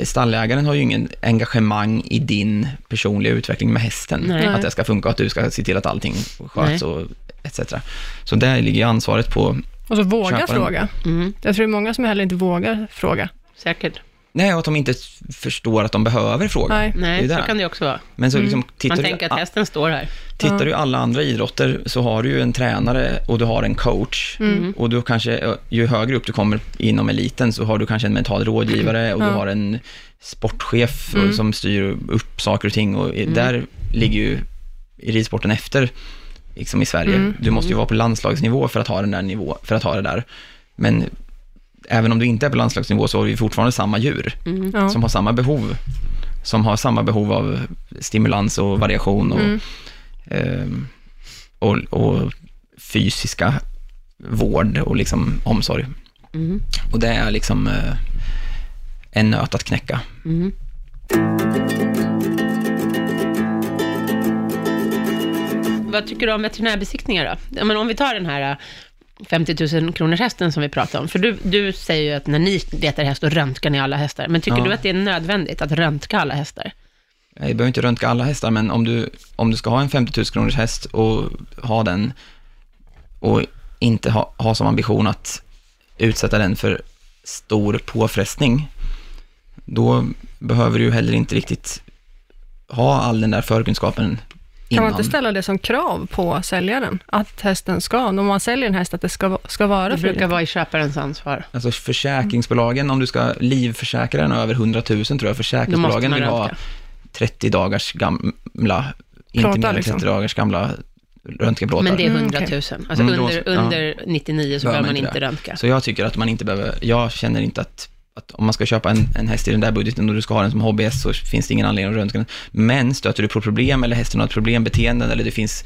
[SPEAKER 3] stallägaren har ju ingen engagemang i din personliga utveckling med hästen.
[SPEAKER 1] Nej.
[SPEAKER 3] Att det ska funka och att du ska se till att allting sköts
[SPEAKER 1] Nej.
[SPEAKER 3] och etc. Så där ligger ju ansvaret på
[SPEAKER 2] Och så våga
[SPEAKER 3] Köpa den.
[SPEAKER 2] fråga.
[SPEAKER 1] Mm,
[SPEAKER 2] Jag tror det är många som heller inte vågar fråga.
[SPEAKER 1] säkert.
[SPEAKER 3] Nej, och att de inte förstår att de behöver fråga.
[SPEAKER 2] Nej.
[SPEAKER 1] Nej, så kan det också vara.
[SPEAKER 3] Men så liksom, tittar,
[SPEAKER 1] Man
[SPEAKER 3] du,
[SPEAKER 1] tänker att hästen står här.
[SPEAKER 3] tittar
[SPEAKER 2] Ja.
[SPEAKER 3] du alla andra idrotter så har du ju en tränare och du har en coach.
[SPEAKER 1] Mm.
[SPEAKER 3] Och du kanske, ju högre upp du kommer inom eliten så har du kanske en mental rådgivare och
[SPEAKER 2] Ja.
[SPEAKER 3] du har en sportchef
[SPEAKER 2] Mm.
[SPEAKER 3] som styr upp saker och ting. Och i- där ligger ju i ridsporten efter, liksom i Sverige.
[SPEAKER 2] Mm.
[SPEAKER 3] Du måste ju vara på landslagsnivå för att ha den där nivå, för att ha det där. Men även om du inte är på landslagsnivå så har vi fortfarande samma djur
[SPEAKER 1] Mm.
[SPEAKER 2] Ja.
[SPEAKER 3] som har samma behov, som har samma behov av stimulans och variation och,
[SPEAKER 2] Mm.
[SPEAKER 3] ehm, och, och fysiska vård och liksom omsorg.
[SPEAKER 1] Mm.
[SPEAKER 3] Och det är liksom eh, en nöt att knäcka.
[SPEAKER 1] Mm. Vad tycker du om veterinärbesiktningar då? Ja, men om vi tar den här äh, 50 000 kronors hästen som vi pratade om. För du, du säger ju att när ni letar häst, då röntgar ni alla hästar. Men tycker
[SPEAKER 3] Ja.
[SPEAKER 1] du att det är nödvändigt att röntga alla hästar?
[SPEAKER 3] Jag behöver inte röntga alla hästar, men om du, om du ska ha en 50 000 kronors häst och ha den och inte ha, ha som ambition att utsätta den för stor påfrestning, då behöver du ju heller inte riktigt ha all den där förkunskapen
[SPEAKER 2] Kan man inte ställa det som krav på säljaren? Att hästen ska, om man säljer en häst, att det ska, ska vara
[SPEAKER 1] Det brukar vara i köparens ansvar.
[SPEAKER 3] Alltså försäkringsbolagen, om du ska livförsäkra den över 100 000 tror jag, försäkringsbolagen vill ha
[SPEAKER 1] röntga.
[SPEAKER 3] 30 dagars gamla, inte mer än 30
[SPEAKER 2] liksom.
[SPEAKER 3] dagars gamla röntgenplåtar.
[SPEAKER 1] Men det är
[SPEAKER 2] Mm,
[SPEAKER 1] 100 000.
[SPEAKER 2] okej.
[SPEAKER 1] Alltså
[SPEAKER 3] Mm,
[SPEAKER 1] under,
[SPEAKER 3] ja.
[SPEAKER 1] under 99 så behöver man inte
[SPEAKER 3] det.
[SPEAKER 1] röntga.
[SPEAKER 3] Så jag tycker att man inte behöver, jag känner inte att, att om man ska köpa en, en häst i den där budgeten och du ska ha den som hobbyhäst så finns det ingen anledning att röntga den. Men stöter du på problem eller hästen har ett problembeteende eller det finns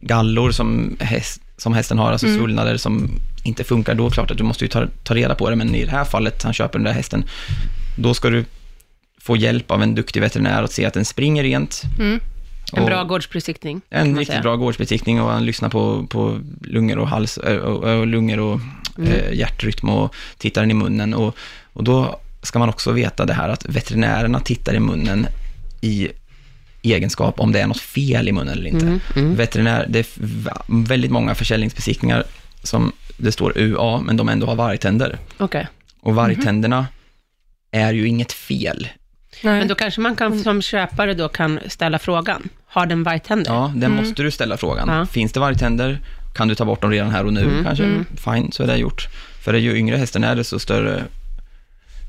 [SPEAKER 3] gallor som, häst, som hästen har, alltså svullnader som inte funkar, då är det klart att du måste ju ta, ta reda på det. Men i det här fallet, han köper den där hästen, då ska du få hjälp av en duktig veterinär att se att den springer rent.
[SPEAKER 2] Mm.
[SPEAKER 1] En bra gårdsbesiktning.
[SPEAKER 3] en riktigt
[SPEAKER 1] säga.
[SPEAKER 3] bra gårdsbesiktning och han lyssnar på, på lungor och hals, och, och lungor och
[SPEAKER 1] Mm.
[SPEAKER 3] eh, hjärtrytm och tittar den i munnen. Och, och då ska man också veta det här att veterinärerna tittar i munnen i egenskap om det är något fel i munnen eller inte.
[SPEAKER 1] Mm, mm.
[SPEAKER 3] Veterinär, det är väldigt många försäljningsbesiktningar som det står UA, men de ändå har vargtänder.
[SPEAKER 1] Okej.
[SPEAKER 3] Och vargtänderna är ju inget fel.
[SPEAKER 2] Nej.
[SPEAKER 1] Men då kanske man kan som köpare då kan ställa frågan, har den vargtänder?
[SPEAKER 3] Ja, den måste du ställa frågan.
[SPEAKER 1] Ja.
[SPEAKER 3] Finns det vargtänder? Kan du ta bort dem redan här och nu
[SPEAKER 1] Mm,
[SPEAKER 3] kanske?
[SPEAKER 1] mm.
[SPEAKER 3] Fine, så är det gjort. För ju yngre hästen är, desto större,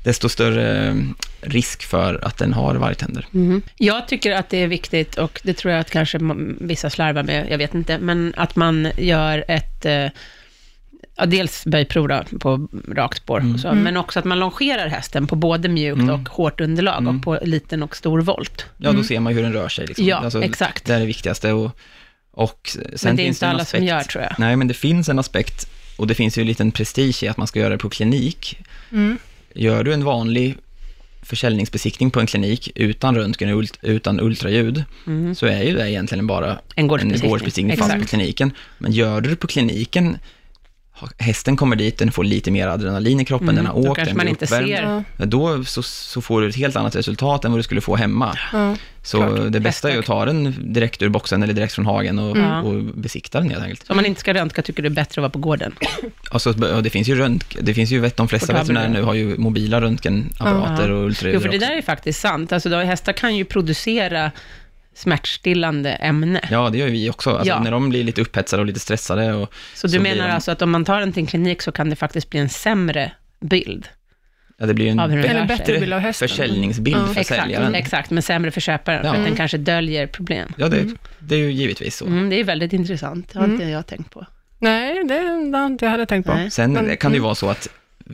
[SPEAKER 3] desto större eh, risk för att den har vargtänder.
[SPEAKER 1] Mhm. Jag tycker att det är viktigt, och det tror jag att kanske vissa slarvar med, jag vet inte, men att man gör ett, eh, ja, dels böjprov då, på rakt spår,
[SPEAKER 3] Mm.
[SPEAKER 1] så, men också att man longerar hästen på både mjukt
[SPEAKER 3] Mm.
[SPEAKER 1] och hårt underlag,
[SPEAKER 3] Mm.
[SPEAKER 1] och på liten och stor volt.
[SPEAKER 3] Ja, då ser man hur den rör sig. Liksom.
[SPEAKER 1] Ja, exakt.
[SPEAKER 3] Det är det viktigaste. Och, och sen
[SPEAKER 1] Men det är
[SPEAKER 3] finns
[SPEAKER 1] inte alla som
[SPEAKER 3] aspekt,
[SPEAKER 1] gör, tror jag.
[SPEAKER 3] Nej, men det finns en aspekt, och det finns ju en liten prestige i att man ska göra det på klinik. Gör du en vanlig försäljningsbesiktning på en klinik utan röntgen och utan ultraljud,
[SPEAKER 1] Mm.
[SPEAKER 3] så är ju det egentligen bara
[SPEAKER 1] En gårdsbesiktning.
[SPEAKER 3] en gårdsbesiktning fast på kliniken. Men gör du det på kliniken, hästen kommer dit, den får lite mer adrenalin i kroppen,
[SPEAKER 1] Mm,
[SPEAKER 3] den har
[SPEAKER 1] då
[SPEAKER 3] åkt,
[SPEAKER 1] kanske
[SPEAKER 3] den
[SPEAKER 1] man inte
[SPEAKER 3] uppvärmd.
[SPEAKER 1] ser.
[SPEAKER 2] Ja,
[SPEAKER 3] Då så, så får du ett helt annat resultat än vad du skulle få hemma.
[SPEAKER 2] ja.
[SPEAKER 3] Så
[SPEAKER 2] Klart.
[SPEAKER 3] det bästa är att ta den direkt ur boxen eller direkt från hagen och,
[SPEAKER 1] Mm.
[SPEAKER 3] och besikta den helt enkelt.
[SPEAKER 1] Så om man inte ska röntga tycker du det är bättre att vara på gården?
[SPEAKER 3] Och så, och det finns ju röntg, det finns ju, de flesta veterinärer nu har ju mobila röntgenapparater
[SPEAKER 1] Ja.
[SPEAKER 3] och
[SPEAKER 1] Jo,
[SPEAKER 3] ultraljud
[SPEAKER 1] för det där är faktiskt sant. Alltså, då, hästar kan ju producera smärtstillande ämne.
[SPEAKER 3] Ja, det gör ju vi också. Alltså,
[SPEAKER 1] Ja.
[SPEAKER 3] När de blir lite upphetsade och lite stressade och
[SPEAKER 1] Så du
[SPEAKER 3] så
[SPEAKER 1] menar
[SPEAKER 3] de-
[SPEAKER 1] alltså att om man tar den till en klinik så kan det faktiskt bli en sämre bild?
[SPEAKER 3] ja, det blir en
[SPEAKER 1] den
[SPEAKER 2] Eller
[SPEAKER 1] rör
[SPEAKER 2] bättre bild av hästen.
[SPEAKER 3] försäljningsbild
[SPEAKER 2] Ja.
[SPEAKER 3] för
[SPEAKER 1] Exakt,
[SPEAKER 3] säljaren.
[SPEAKER 1] exakt, men sämre för köparen,
[SPEAKER 3] Ja.
[SPEAKER 1] för att den
[SPEAKER 2] Mm.
[SPEAKER 1] kanske döljer problem.
[SPEAKER 3] Ja, det, det är ju givetvis så.
[SPEAKER 1] Mm, det är väldigt intressant, det har
[SPEAKER 2] Mm.
[SPEAKER 1] inte jag tänkt på.
[SPEAKER 2] Nej, det, det har inte jag hade tänkt på.
[SPEAKER 1] Nej.
[SPEAKER 3] Sen
[SPEAKER 2] Men-
[SPEAKER 3] kan det ju
[SPEAKER 2] mm.
[SPEAKER 3] vara så att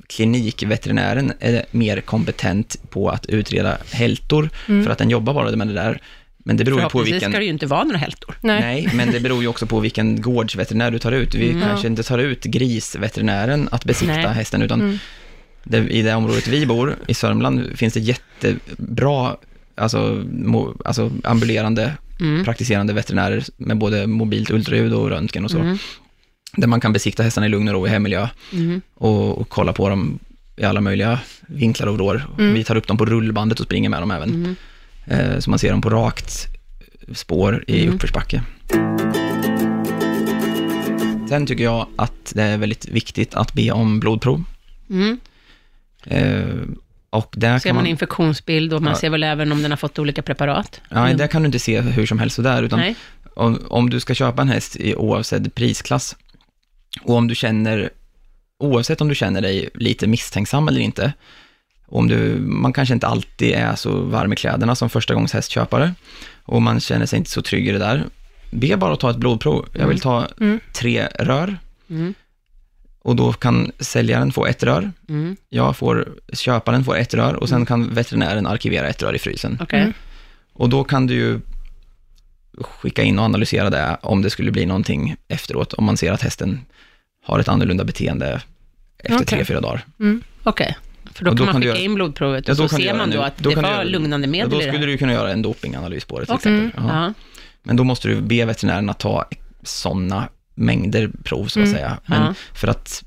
[SPEAKER 3] klinikveterinären är mer kompetent på att utreda hältor,
[SPEAKER 2] Mm.
[SPEAKER 3] för att den jobbar bara med det där. Men det beror ju på vilken...
[SPEAKER 1] ska det ju inte vara några hältor.
[SPEAKER 2] Nej.
[SPEAKER 3] Nej, men det beror ju också på vilken gårdsveterinär du tar ut. Vi
[SPEAKER 1] Mm.
[SPEAKER 3] kanske inte tar ut grisveterinären att besikta
[SPEAKER 1] Nej.
[SPEAKER 3] hästen, utan
[SPEAKER 2] Mm.
[SPEAKER 3] det, i det området vi bor, i Sörmland, finns det jättebra, alltså, mo, alltså ambulerande,
[SPEAKER 1] Mm.
[SPEAKER 3] praktiserande veterinärer med både mobilt ultraljud och röntgen och så,
[SPEAKER 1] Mm.
[SPEAKER 3] där man kan besikta hästarna i lugn och ro i hemmiljö
[SPEAKER 1] Mm.
[SPEAKER 3] och, och kolla på dem i alla möjliga vinklar och vrår.
[SPEAKER 2] Mm.
[SPEAKER 3] Vi tar upp dem på rullbandet och springer med dem även,
[SPEAKER 1] Mm.
[SPEAKER 3] Eh, så man ser dem på rakt spår i
[SPEAKER 1] Mm.
[SPEAKER 3] uppförsbacke. Sen tycker jag att det är väldigt viktigt att be om blodprov.
[SPEAKER 1] Mm.
[SPEAKER 3] Eh, och där
[SPEAKER 1] Ser
[SPEAKER 3] kan
[SPEAKER 1] man
[SPEAKER 3] man,
[SPEAKER 1] infektionsbild och man
[SPEAKER 3] Ja.
[SPEAKER 1] ser väl även om den har fått olika preparat?
[SPEAKER 3] ja,
[SPEAKER 1] Mm.
[SPEAKER 3] där kan du inte se hur som helst sådär, utan
[SPEAKER 1] Nej.
[SPEAKER 3] om, om du ska köpa en häst i oavsedd prisklass och om du känner, oavsett om du känner dig lite misstänksam eller inte, om du, man kanske inte alltid är så varm i kläderna som första gångs hästköpare och man känner sig inte så trygg i det där, be bara att ta ett blodprov. Jag vill ta
[SPEAKER 2] Mm.
[SPEAKER 3] tre rör
[SPEAKER 1] Mm.
[SPEAKER 3] och då kan säljaren få ett rör,
[SPEAKER 1] Mm.
[SPEAKER 3] jag får, köparen får ett rör och sen kan veterinären arkivera ett rör i frysen.
[SPEAKER 1] Okej.
[SPEAKER 2] Mm.
[SPEAKER 3] Och då kan du ju skicka in och analysera det om det skulle bli någonting efteråt, om man ser att hästen har ett annorlunda beteende efter
[SPEAKER 2] Okej.
[SPEAKER 3] tre, fyra dagar.
[SPEAKER 2] Mm.
[SPEAKER 1] Okej. För då kan
[SPEAKER 3] då
[SPEAKER 1] man
[SPEAKER 3] kan du
[SPEAKER 1] skicka
[SPEAKER 3] göra-
[SPEAKER 1] in blodprovet
[SPEAKER 3] Ja,
[SPEAKER 1] och
[SPEAKER 3] då
[SPEAKER 1] så
[SPEAKER 3] kan du
[SPEAKER 1] ser man
[SPEAKER 3] nu-
[SPEAKER 1] då att
[SPEAKER 3] då
[SPEAKER 1] det var
[SPEAKER 3] göra-
[SPEAKER 1] lugnande
[SPEAKER 3] Ja,
[SPEAKER 1] medel
[SPEAKER 3] då
[SPEAKER 1] i det
[SPEAKER 3] skulle du kunna göra en dopinganalys på det till
[SPEAKER 1] Okej.
[SPEAKER 3] exempel. Ja.
[SPEAKER 1] Ja.
[SPEAKER 3] Men då måste du be veterinären att ta sådana mängder prov, så att
[SPEAKER 2] Mm.
[SPEAKER 3] säga. Men
[SPEAKER 1] Ja.
[SPEAKER 3] för att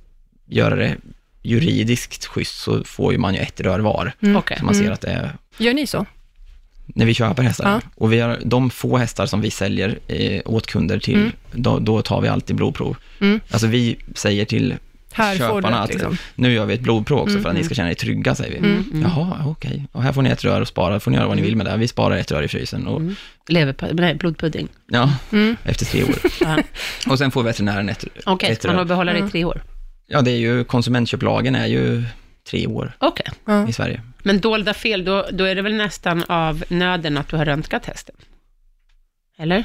[SPEAKER 3] göra det juridiskt schysst så får ju man ju ett rör var,
[SPEAKER 2] Mm.
[SPEAKER 3] Så man ser
[SPEAKER 2] Mm.
[SPEAKER 3] att det är
[SPEAKER 2] Gör ni så?
[SPEAKER 3] när vi köper hästar.
[SPEAKER 2] Ja.
[SPEAKER 3] Och vi har, de få hästar som vi säljer eh, åt kunder till,
[SPEAKER 2] Mm.
[SPEAKER 3] då, då tar vi alltid blodprov.
[SPEAKER 2] Mm.
[SPEAKER 3] Alltså vi säger till
[SPEAKER 2] Här får du
[SPEAKER 3] köparna
[SPEAKER 2] ett,
[SPEAKER 3] att
[SPEAKER 2] liksom.
[SPEAKER 3] nu gör vi ett blodprov också
[SPEAKER 2] Mm,
[SPEAKER 3] för att ni
[SPEAKER 2] mm.
[SPEAKER 3] ska känna er trygga, säger vi.
[SPEAKER 2] Mm,
[SPEAKER 1] mm.
[SPEAKER 3] Jaha, okej. Och här får ni ett rör och spara, får ni göra vad ni
[SPEAKER 1] Mm.
[SPEAKER 3] vill med det. Vi sparar ett rör i frysen och,
[SPEAKER 1] Mm. Leverpastej, nej, blodpudding.
[SPEAKER 3] ja,
[SPEAKER 2] Mm.
[SPEAKER 3] efter tre år. [laughs] Och sen får veterinären ett,
[SPEAKER 1] Okej,
[SPEAKER 3] ett
[SPEAKER 1] man har
[SPEAKER 3] rör.
[SPEAKER 1] behålla det i tre år.
[SPEAKER 3] Ja, det är ju, konsumentköplagen är ju tre år
[SPEAKER 1] Okej.
[SPEAKER 2] Ja.
[SPEAKER 3] i Sverige.
[SPEAKER 1] Men dolda fel, då, då är det väl nästan av nöden att du har röntgat hästen? Eller?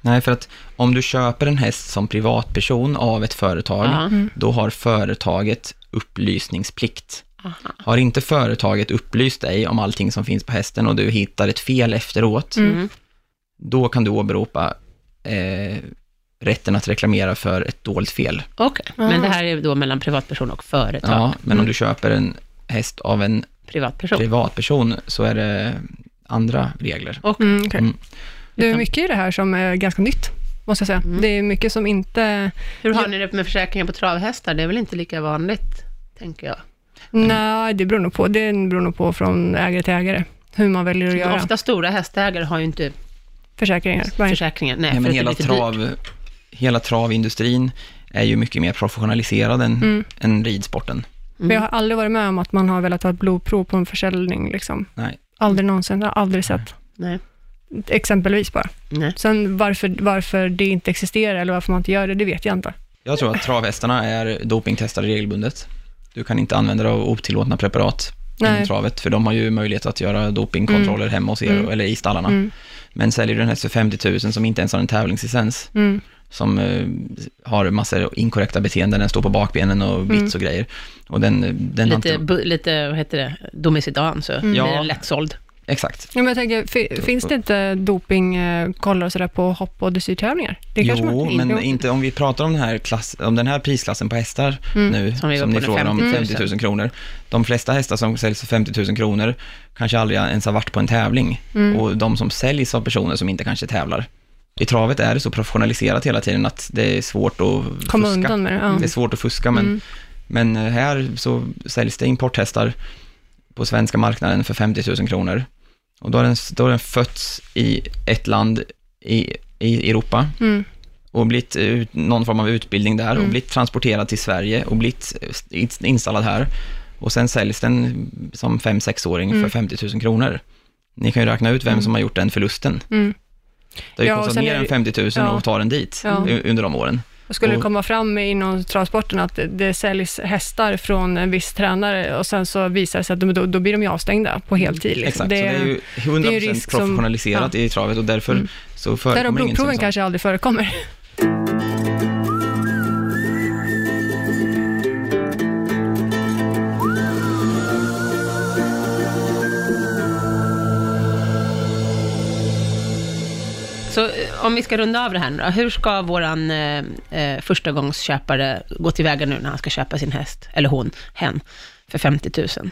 [SPEAKER 3] Nej, för att om du köper en häst som privatperson av ett företag,
[SPEAKER 1] Ja.
[SPEAKER 2] Mm.
[SPEAKER 3] då har företaget upplysningsplikt.
[SPEAKER 1] Aha.
[SPEAKER 3] Har inte företaget upplyst dig om allting som finns på hästen och du hittar ett fel efteråt,
[SPEAKER 2] Mm.
[SPEAKER 1] Mm.
[SPEAKER 3] då kan du åberopa eh, rätten att reklamera för ett dolt fel.
[SPEAKER 1] Okej,
[SPEAKER 2] Ah.
[SPEAKER 1] men det här är då mellan privatperson och företag.
[SPEAKER 3] Ja, men
[SPEAKER 2] Mm.
[SPEAKER 3] om du köper en häst av en
[SPEAKER 1] Privatperson.
[SPEAKER 3] privatperson så är det andra regler.
[SPEAKER 1] Och,
[SPEAKER 2] Mm.
[SPEAKER 3] Mm.
[SPEAKER 2] Det är mycket i det här som är ganska nytt, måste jag säga.
[SPEAKER 1] Mm.
[SPEAKER 2] Det är mycket som inte...
[SPEAKER 1] hur har ni det med försäkringar på travhästar? Det är väl inte lika vanligt, tänker jag.
[SPEAKER 2] Nej, det beror nog på. Det beror nog på från ägare till ägare, hur man väljer att göra
[SPEAKER 1] Ofta stora hästägare har ju inte
[SPEAKER 2] försäkringar. Nej.
[SPEAKER 1] försäkringar. Nej,
[SPEAKER 3] Nej, men
[SPEAKER 1] för
[SPEAKER 3] hela,
[SPEAKER 1] dyrt.
[SPEAKER 3] trav, hela travindustrin är ju mycket mer professionaliserad än,
[SPEAKER 2] Mm.
[SPEAKER 3] än ridsporten.
[SPEAKER 2] Men Jag har aldrig varit med om att man har velat ta ett blodprov på en försäljning. Liksom.
[SPEAKER 3] Nej.
[SPEAKER 2] Aldrig någonsin, jag har aldrig sett.
[SPEAKER 1] Nej.
[SPEAKER 2] Exempelvis bara.
[SPEAKER 1] Nej.
[SPEAKER 2] Sen varför, varför det inte existerar eller varför man inte gör det, det vet jag inte.
[SPEAKER 3] Jag tror att travhästarna är dopingtestade regelbundet. Du kan inte använda dig av otillåtna preparat inom travet, för de har ju möjlighet att göra dopingkontroller hemma hos er,
[SPEAKER 2] Mm.
[SPEAKER 3] eller i stallarna.
[SPEAKER 2] Mm.
[SPEAKER 3] Men säljer du en häst för 50 000 som inte ens har en tävlingslicens,
[SPEAKER 2] Mm.
[SPEAKER 3] som eh, har massor inkorrekta beteenden, den står på bakbenen och bits och grejer. Och den, den har
[SPEAKER 1] Lite,
[SPEAKER 3] inte...
[SPEAKER 1] bu- lite, vad heter det, domicidan, så blir
[SPEAKER 3] Ja.
[SPEAKER 1] den lättsåld.
[SPEAKER 3] Exakt.
[SPEAKER 2] Ja, men jag tänker, fi- finns det inte dopingkollar och sådär på hopp och dressyrtävlingar?
[SPEAKER 3] Jo,
[SPEAKER 2] man
[SPEAKER 3] men
[SPEAKER 2] Jo.
[SPEAKER 3] inte om vi pratar om den här, klass, om den här prisklassen på hästar
[SPEAKER 2] Mm.
[SPEAKER 3] nu,
[SPEAKER 1] Som
[SPEAKER 3] som, ni frågar om,
[SPEAKER 1] 50 000.
[SPEAKER 3] 50 000 kronor. De flesta hästar som säljs för 50 000 kronor kanske aldrig ens har varit på en tävling.
[SPEAKER 2] Mm.
[SPEAKER 3] Och de som säljs av personer som inte kanske tävlar. I travet är det så professionaliserat hela tiden att det är svårt att
[SPEAKER 2] Komma
[SPEAKER 3] fuska.
[SPEAKER 2] undan med det. Ja.
[SPEAKER 3] Det är svårt att fuska, men,
[SPEAKER 2] Mm.
[SPEAKER 3] men här så säljs det importhästar på svenska marknaden för 50 000 kronor. Och då har den, då har den fötts i ett land i, i Europa
[SPEAKER 2] Mm.
[SPEAKER 3] och blivit ut, någon form av utbildning där
[SPEAKER 2] Mm.
[SPEAKER 3] och blivit transporterad till Sverige och blivit installad här. Och sen säljs den som 5-6-åring
[SPEAKER 2] Mm.
[SPEAKER 3] för 50 000 kronor. Ni kan ju räkna ut vem
[SPEAKER 2] Mm.
[SPEAKER 3] som har gjort den förlusten.
[SPEAKER 2] Mm.
[SPEAKER 3] Det har ju
[SPEAKER 2] Ja,
[SPEAKER 3] kostat mer än
[SPEAKER 2] det-
[SPEAKER 3] 50 000
[SPEAKER 2] Ja.
[SPEAKER 3] att ta den dit
[SPEAKER 2] Ja.
[SPEAKER 3] under de åren.
[SPEAKER 2] Och skulle det
[SPEAKER 3] Och-
[SPEAKER 2] komma fram inom travsporten att det, det säljs hästar från en viss tränare och sen så visar det sig att de, då, då blir de ju avstängda på heltid. Liksom.
[SPEAKER 3] Exakt,
[SPEAKER 2] det,
[SPEAKER 3] så det är ju 100%
[SPEAKER 2] det är risk som-
[SPEAKER 3] professionaliserat i travet och därför
[SPEAKER 2] Mm.
[SPEAKER 3] så
[SPEAKER 2] där
[SPEAKER 3] förekommer
[SPEAKER 2] och
[SPEAKER 3] ingenting
[SPEAKER 2] blodproven
[SPEAKER 3] sånt.
[SPEAKER 2] kanske aldrig förekommer.
[SPEAKER 1] Så eh, om vi ska runda av det här nu då, hur ska våran eh, eh, förstagångsköpare gå tillväga nu när han ska köpa sin häst, eller hon, hen, för 50 000?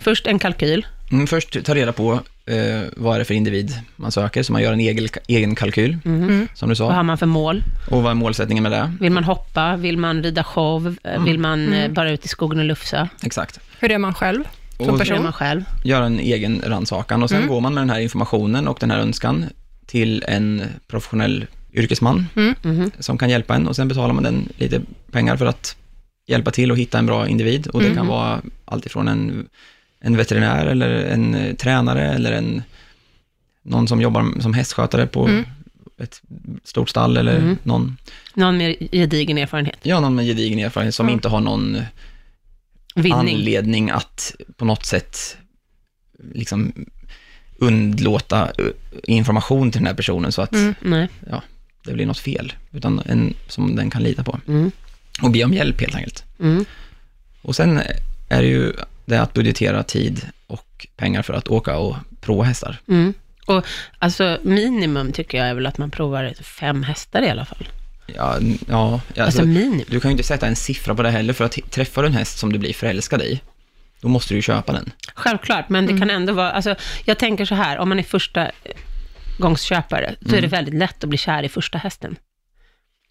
[SPEAKER 1] Först en kalkyl.
[SPEAKER 3] Mm, först ta reda på eh, vad är det för individ man söker, så man gör en egen, egen kalkyl,
[SPEAKER 2] Mm.
[SPEAKER 3] som du
[SPEAKER 1] Vad
[SPEAKER 3] sa.
[SPEAKER 1] har man för mål?
[SPEAKER 3] Och vad är målsättningen med det?
[SPEAKER 1] Vill man hoppa? Vill man rida show? Eh, Vill man eh,
[SPEAKER 2] Mm.
[SPEAKER 1] bara ut i skogen och lufsa?
[SPEAKER 3] Exakt.
[SPEAKER 2] Hur är man själv som person?
[SPEAKER 1] man själv?
[SPEAKER 3] göra en egen rannsakan och sen
[SPEAKER 2] Mm.
[SPEAKER 3] går man med den här informationen och den här önskan till en professionell yrkesman
[SPEAKER 1] Mhm.
[SPEAKER 3] som kan hjälpa en och sen betalar man den lite pengar för att hjälpa till och hitta en bra individ och det kan
[SPEAKER 1] Mhm.
[SPEAKER 3] vara alltifrån en, en veterinär eller en eh, tränare eller en, någon som jobbar som hästskötare på
[SPEAKER 2] Mm.
[SPEAKER 3] ett stort stall eller
[SPEAKER 1] Mm.
[SPEAKER 3] någon,
[SPEAKER 1] Någon med gedigen erfarenhet?
[SPEAKER 3] ja, någon med gedigen erfarenhet som
[SPEAKER 2] Ja.
[SPEAKER 3] inte har någon
[SPEAKER 1] Vinning?
[SPEAKER 3] anledning att på något sätt liksom undlåta eh, information till den här personen så att
[SPEAKER 2] Mm.
[SPEAKER 1] Nej.
[SPEAKER 3] det blir något fel, utan en som den kan lita på.
[SPEAKER 1] Mm.
[SPEAKER 3] Och be om hjälp helt enkelt.
[SPEAKER 1] Mm.
[SPEAKER 3] Och sen är det ju det att budgetera tid och pengar för att åka och prova hästar.
[SPEAKER 1] Mm. Och alltså minimum tycker jag är väl att man provar fem hästar i alla fall.
[SPEAKER 3] Ja, ja
[SPEAKER 1] Alltså,
[SPEAKER 3] alltså,
[SPEAKER 1] minimum.
[SPEAKER 3] du kan ju inte sätta en siffra på det heller, för att träffar du en häst som du blir förälskad i, då måste du ju köpa den.
[SPEAKER 1] Självklart, men det kan ändå vara, alltså, jag tänker så här, om man är första eh, gångsköpare, så är det väldigt lätt att bli kär i första hästen.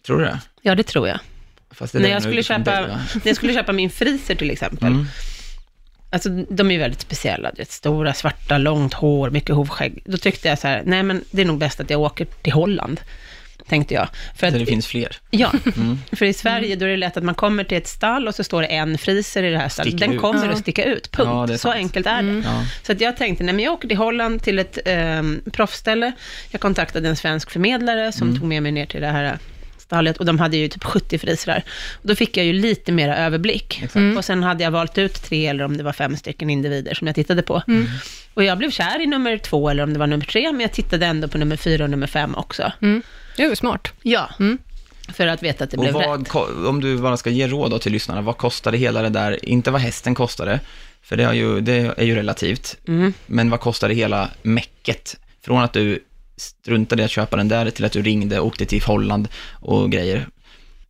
[SPEAKER 3] Tror du det?
[SPEAKER 1] Ja, det tror jag. När
[SPEAKER 3] är
[SPEAKER 1] jag, skulle köpa,
[SPEAKER 3] va?
[SPEAKER 1] när jag skulle köpa min friser till exempel,
[SPEAKER 3] Mm.
[SPEAKER 1] alltså de är ju väldigt speciella, vet, stora, svarta, långt hår, mycket hovskägg. Då tyckte jag så här, nej men det är nog bäst att jag åker till Holland, tänkte jag. För att,
[SPEAKER 3] det finns fler.
[SPEAKER 1] Ja,
[SPEAKER 3] Mm. [laughs]
[SPEAKER 1] för i Sverige då är det lätt att man kommer till ett stall och så står det en friser i det här stallet. Den
[SPEAKER 3] ut.
[SPEAKER 1] kommer
[SPEAKER 2] Ja.
[SPEAKER 1] att sticka ut, punkt.
[SPEAKER 3] Ja,
[SPEAKER 1] så
[SPEAKER 3] sant.
[SPEAKER 1] enkelt är det.
[SPEAKER 3] Ja.
[SPEAKER 1] Så att jag tänkte, nej men jag åker till Holland till ett eh, proffsställe. Jag kontaktade en svensk förmedlare som tog med mig ner till det här stallet och de hade ju typ 70 frisrar. Och då fick jag ju lite mera överblick.
[SPEAKER 3] Exakt.
[SPEAKER 1] Och sen hade jag valt ut tre eller om det var fem stycken individer som jag tittade på. Och jag blev kär i nummer två eller om det var nummer tre, men jag tittade ändå på nummer fyra och nummer fem också.
[SPEAKER 2] Mm. Det är ju smart.
[SPEAKER 1] Ja,
[SPEAKER 2] Mm.
[SPEAKER 1] för att veta att det
[SPEAKER 3] Och
[SPEAKER 1] blev rätt.
[SPEAKER 3] vad, ko- om du bara ska ge råd då till lyssnarna, vad kostade hela det där, inte vad hästen kostade, för det är ju, det är ju relativt,
[SPEAKER 1] Mm.
[SPEAKER 3] men vad kostade hela mäcket? Från att du struntade i att köpa den där till att du ringde, åkte till Holland och grejer.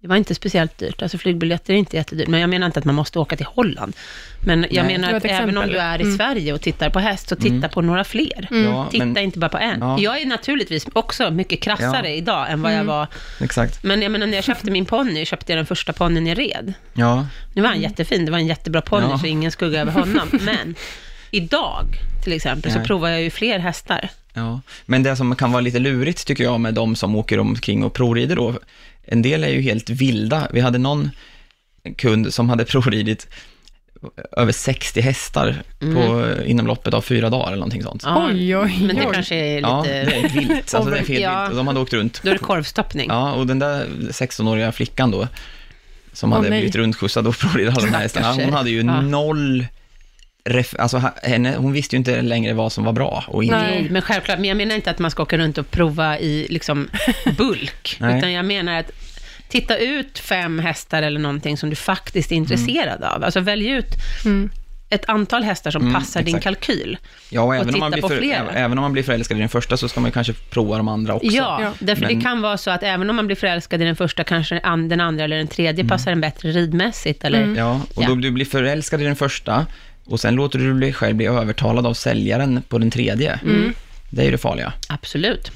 [SPEAKER 1] Det var inte speciellt dyrt, alltså flygbiljetter är inte jättedyrt, men jag menar inte att man måste åka till Holland. Men jag
[SPEAKER 3] Nej.
[SPEAKER 1] menar att även om du är i
[SPEAKER 2] Mm.
[SPEAKER 1] Sverige och tittar på häst, så titta
[SPEAKER 3] Mm.
[SPEAKER 1] på några fler.
[SPEAKER 3] Ja,
[SPEAKER 1] Titta
[SPEAKER 3] men,
[SPEAKER 1] inte bara på en.
[SPEAKER 3] Ja.
[SPEAKER 1] Jag är naturligtvis också mycket krassare
[SPEAKER 3] Ja.
[SPEAKER 1] idag än vad jag
[SPEAKER 2] Mm.
[SPEAKER 1] var,
[SPEAKER 3] exakt.
[SPEAKER 1] men jag menar när jag köpte min ponny, köpte jag den första ponnyn jag red.
[SPEAKER 3] Ja,
[SPEAKER 1] Nu var han jättefin, det var en jättebra ponny,
[SPEAKER 3] Ja.
[SPEAKER 1] så ingen skugga över honom. [laughs] Men idag, till exempel, så
[SPEAKER 3] Nej.
[SPEAKER 1] provar jag ju fler hästar.
[SPEAKER 3] ja. Men det som kan vara lite lurigt tycker jag med de som åker omkring och provrider då, en del är ju helt vilda. Vi hade någon kund som hade [laughs] provridit över 60 hästar på, inom loppet av fyra dagar eller någonting sånt.
[SPEAKER 1] Ja,
[SPEAKER 2] Oj, oj,
[SPEAKER 1] Men det
[SPEAKER 2] oj.
[SPEAKER 1] kanske är lite...
[SPEAKER 3] Ja, det är vilt. Alltså det är [laughs] helt
[SPEAKER 1] Ja.
[SPEAKER 3] vilt. De hade åkt runt.
[SPEAKER 1] Då är det korvstoppning.
[SPEAKER 3] Ja, och den där 16-åriga flickan då, som
[SPEAKER 2] Åh,
[SPEAKER 3] hade
[SPEAKER 2] nej.
[SPEAKER 3] blivit rundskjutsad och provat alla de här hästarna, hon hade ju
[SPEAKER 1] Ja.
[SPEAKER 3] noll ref, alltså henne, hon visste ju inte längre vad som var bra och inte.
[SPEAKER 2] Nej.
[SPEAKER 1] Men självklart. Men jag menar inte att man ska åka runt och prova i liksom [laughs] bulk. Utan jag menar att titta ut fem hästar eller någonting som du faktiskt är intresserad av. Alltså välj ut
[SPEAKER 2] Mm.
[SPEAKER 1] ett antal hästar som
[SPEAKER 3] Mm,
[SPEAKER 1] passar din
[SPEAKER 3] exakt.
[SPEAKER 1] kalkyl.
[SPEAKER 3] Ja, och även, om man blir
[SPEAKER 1] på
[SPEAKER 3] för, även om man blir förälskad i den första så ska man ju kanske prova de andra också.
[SPEAKER 1] Ja,
[SPEAKER 2] Ja.
[SPEAKER 1] därför
[SPEAKER 3] Men-
[SPEAKER 1] det kan vara så att även om man blir förälskad i den första, kanske an- den andra eller den tredje passar en bättre ridmässigt. Eller,
[SPEAKER 2] Mm.
[SPEAKER 3] Ja, och
[SPEAKER 1] Ja.
[SPEAKER 3] då du blir förälskad i den första och sen låter du dig själv bli övertalad av säljaren på den tredje.
[SPEAKER 1] Mm.
[SPEAKER 3] Det är ju det farliga.
[SPEAKER 1] Absolut.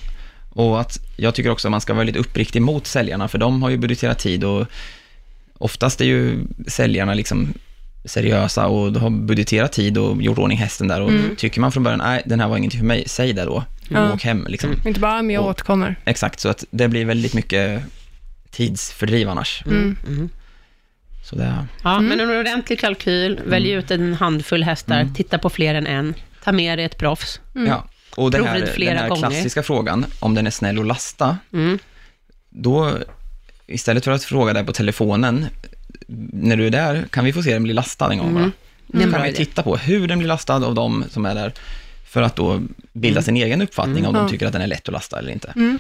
[SPEAKER 3] Och att jag tycker också att man ska vara lite uppriktig mot säljarna, för de har ju budgeterat tid och oftast är ju säljarna liksom seriösa och de har budgeterat tid och gjort ordning hästen där och tycker man från början, nej, den här var ingenting för mig, säg det då.
[SPEAKER 2] Ja.
[SPEAKER 3] Åk hem liksom.
[SPEAKER 2] Inte bara, men jag
[SPEAKER 3] Och-
[SPEAKER 2] återkommer.
[SPEAKER 3] Exakt, så att det blir väldigt mycket tidsfördriv annars.
[SPEAKER 2] Mm.
[SPEAKER 1] Mm.
[SPEAKER 3] Så det,
[SPEAKER 1] Ja, men en ordentlig kalkyl, välj
[SPEAKER 3] Mm.
[SPEAKER 1] ut en handfull hästar, titta på fler än en, ta med dig ett proffs.
[SPEAKER 3] ja. Och den här, den här
[SPEAKER 1] gånger.
[SPEAKER 3] klassiska frågan, om den är snäll att lasta,
[SPEAKER 1] Mm.
[SPEAKER 3] då istället för att fråga dig på telefonen, när du är där, kan vi få se den bli lastad en gång
[SPEAKER 1] Mm.
[SPEAKER 3] bara?
[SPEAKER 1] Är en
[SPEAKER 3] kan
[SPEAKER 1] bra
[SPEAKER 3] man ju
[SPEAKER 1] idé.
[SPEAKER 3] titta på hur den blir lastad av de som är där, för att då bilda sin egen uppfattning om de tycker att den är lätt att lasta eller inte.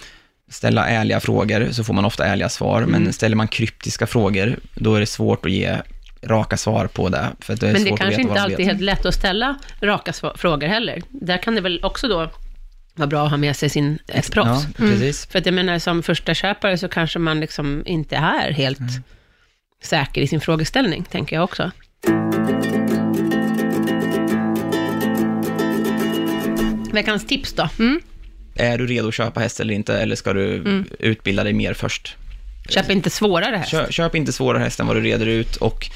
[SPEAKER 2] Mm.
[SPEAKER 3] Ställa ärliga frågor, så får man ofta ärliga svar,
[SPEAKER 1] Mm.
[SPEAKER 3] men ställer man kryptiska frågor, då är det svårt att ge raka svar på det, för det är
[SPEAKER 1] Men det
[SPEAKER 3] svårt
[SPEAKER 1] kanske
[SPEAKER 3] att veta
[SPEAKER 1] inte alltid är helt lätt att ställa raka frågor heller. Där kan det väl också då vara bra att ha med sig sin ett proffs.
[SPEAKER 3] Ja, precis.
[SPEAKER 1] För att jag menar, som första köpare så kanske man liksom inte är helt
[SPEAKER 3] Mm.
[SPEAKER 1] säker i sin frågeställning, tänker jag också. Veckans tips då?
[SPEAKER 3] Är du redo att köpa häst eller inte, eller ska du
[SPEAKER 1] Mm.
[SPEAKER 3] utbilda dig mer först?
[SPEAKER 1] Köp inte svårare häst.
[SPEAKER 3] Köp, köp inte svårare häst än vad du reder ut och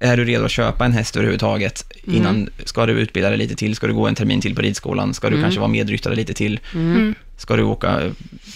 [SPEAKER 3] är du redo att köpa en häst överhuvudtaget
[SPEAKER 1] Mm.
[SPEAKER 3] innan, ska du utbilda dig lite till, ska du gå en termin till på ridskolan, ska du
[SPEAKER 1] Mm.
[SPEAKER 3] kanske vara medryttare lite till,
[SPEAKER 2] Mm.
[SPEAKER 3] ska du åka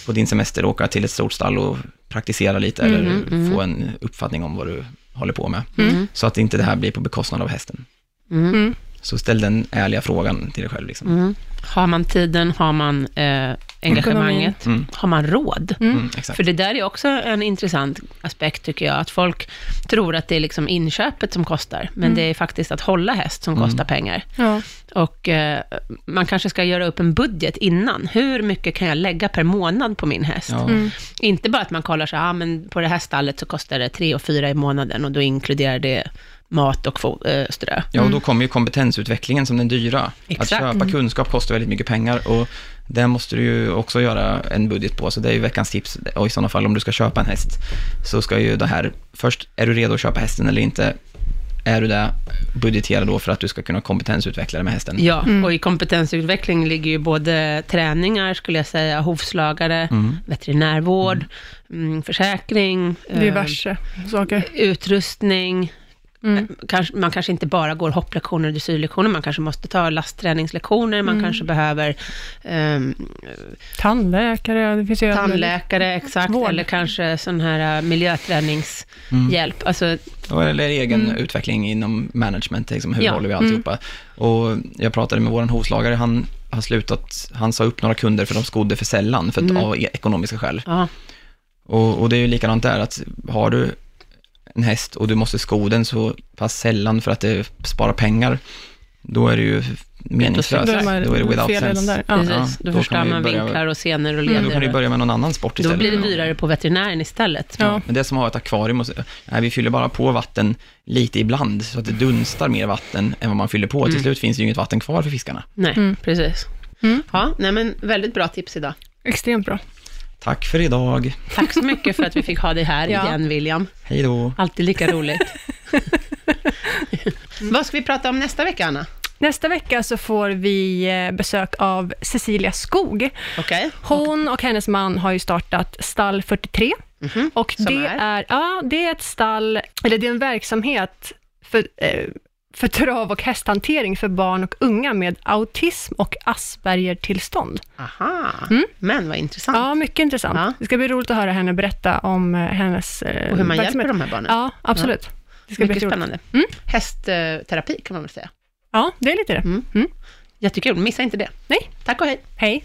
[SPEAKER 3] på din semester, åka till ett stort stall och praktisera lite eller
[SPEAKER 1] mm.
[SPEAKER 3] få en uppfattning om vad du håller på med.
[SPEAKER 1] Mm.
[SPEAKER 3] Så att inte det här blir på bekostnad av hästen.
[SPEAKER 1] Mm.
[SPEAKER 2] Mm.
[SPEAKER 3] Så ställ den ärliga frågan till dig själv. Liksom.
[SPEAKER 1] Mm. Har man tiden, har man eh, engagemanget,
[SPEAKER 3] Mm.
[SPEAKER 1] har man råd?
[SPEAKER 3] Mm, exakt.
[SPEAKER 1] För det där är också en intressant aspekt tycker jag, att folk tror att det är liksom inköpet som kostar, men det är faktiskt att hålla häst som kostar pengar.
[SPEAKER 2] Ja.
[SPEAKER 1] Och eh, man kanske ska göra upp en budget innan. Hur mycket kan jag lägga per månad på min häst?
[SPEAKER 3] Ja.
[SPEAKER 2] Mm.
[SPEAKER 1] Inte bara att man kollar så här, ah, men på det här stallet så kostar det tre och fyra i månaden och då inkluderar det mat och eh, strö.
[SPEAKER 3] Ja, och då kommer ju kompetensutvecklingen som den dyra.
[SPEAKER 1] Exakt.
[SPEAKER 3] Att köpa kunskap kostar väldigt mycket pengar och det måste du ju också göra en budget på. Så det är ju veckans tips. Och i sådana fall om du ska köpa en häst så ska ju det här, först, är du redo att köpa hästen eller inte? Är du det, budgetera då för att du ska kunna kompetensutveckla dig med hästen.
[SPEAKER 1] Ja, och i kompetensutveckling ligger ju både träningar, skulle jag säga, hovslagare,
[SPEAKER 3] Mm.
[SPEAKER 1] veterinärvård, mm, försäkring, eh,
[SPEAKER 2] Diverse saker.
[SPEAKER 1] utrustning.
[SPEAKER 2] Mm.
[SPEAKER 1] Kanske, man kanske inte bara går hopplektioner och dressyrlektioner, man kanske måste ta lastträningslektioner, man
[SPEAKER 2] Mm.
[SPEAKER 1] kanske behöver ehm,
[SPEAKER 2] Tandläkare, det finns ju
[SPEAKER 1] tandläkare, exakt,
[SPEAKER 2] Vård.
[SPEAKER 1] eller kanske sån här äh, miljöträningshjälp. Alltså,
[SPEAKER 3] Eller egen
[SPEAKER 2] Mm.
[SPEAKER 3] utveckling inom management, liksom, hur
[SPEAKER 1] Ja.
[SPEAKER 3] håller vi alltihopa? Och jag pratade med vår hovslagare, han har slutat, han sa upp några kunder för de skodde för sällan, för att,
[SPEAKER 1] Mm.
[SPEAKER 3] av e- ekonomiska skäl.
[SPEAKER 1] ja,
[SPEAKER 3] Och, och det är ju likadant där, att har du en häst och du måste sko den så pass sällan för att det sparar pengar, då är det ju meningslöst.
[SPEAKER 2] Då är
[SPEAKER 3] Då det without
[SPEAKER 2] fel
[SPEAKER 3] sense.
[SPEAKER 2] där. Ja.
[SPEAKER 1] precis.
[SPEAKER 3] Ja,
[SPEAKER 1] då,
[SPEAKER 3] då
[SPEAKER 1] förstör man
[SPEAKER 3] börja-
[SPEAKER 1] vinklar och senor och
[SPEAKER 3] Då kan du
[SPEAKER 1] leder.
[SPEAKER 3] börja med någon annan sport
[SPEAKER 1] Då
[SPEAKER 3] istället.
[SPEAKER 1] blir det dyrare på veterinären istället.
[SPEAKER 2] Ja.
[SPEAKER 3] Men det är som att ha ett akvarium och så, nej, vi fyller bara på vatten lite ibland, så att det dunstar mer vatten än vad man fyller på. Till
[SPEAKER 1] Mm.
[SPEAKER 3] slut finns det ju inget vatten kvar för fiskarna.
[SPEAKER 1] Nej,
[SPEAKER 2] Mm.
[SPEAKER 1] precis.
[SPEAKER 2] Mm.
[SPEAKER 1] Ja, nej men väldigt bra tips idag.
[SPEAKER 2] Extremt bra.
[SPEAKER 3] Tack för idag.
[SPEAKER 1] Tack så mycket för att vi fick ha dig här [laughs]
[SPEAKER 2] Ja.
[SPEAKER 1] igen, William.
[SPEAKER 3] Hej då.
[SPEAKER 1] Alltid lika roligt. [laughs] Vad ska vi prata om nästa vecka, Anna?
[SPEAKER 2] Nästa vecka så får vi eh, besök av Cecilia Skog.
[SPEAKER 1] Okej?
[SPEAKER 2] Hon och hennes man har ju startat Stall 43.
[SPEAKER 1] Mhm.
[SPEAKER 2] Och
[SPEAKER 1] Som
[SPEAKER 2] det
[SPEAKER 1] är?
[SPEAKER 2] är? ja, det är ett stall, eller det är en verksamhet för, eh, för trav och hästhantering för barn och unga med autism och Asperger-tillstånd.
[SPEAKER 1] Aha,
[SPEAKER 2] Mm.
[SPEAKER 1] men vad intressant.
[SPEAKER 2] Ja, mycket intressant.
[SPEAKER 1] Ja.
[SPEAKER 2] Det ska bli roligt att höra henne berätta om eh, hennes eh,
[SPEAKER 1] och hur man
[SPEAKER 2] verksamhet.
[SPEAKER 1] hjälper de här barnen.
[SPEAKER 2] Ja, absolut. Det ska bli
[SPEAKER 1] Mycket
[SPEAKER 2] roligt.
[SPEAKER 1] spännande.
[SPEAKER 2] Mm.
[SPEAKER 1] Hästterapi kan man väl säga.
[SPEAKER 2] Ja, det är lite det.
[SPEAKER 1] Mm.
[SPEAKER 2] Mm.
[SPEAKER 1] Jättekul, missa inte det.
[SPEAKER 2] Nej,
[SPEAKER 1] Tack och hej.
[SPEAKER 2] hej.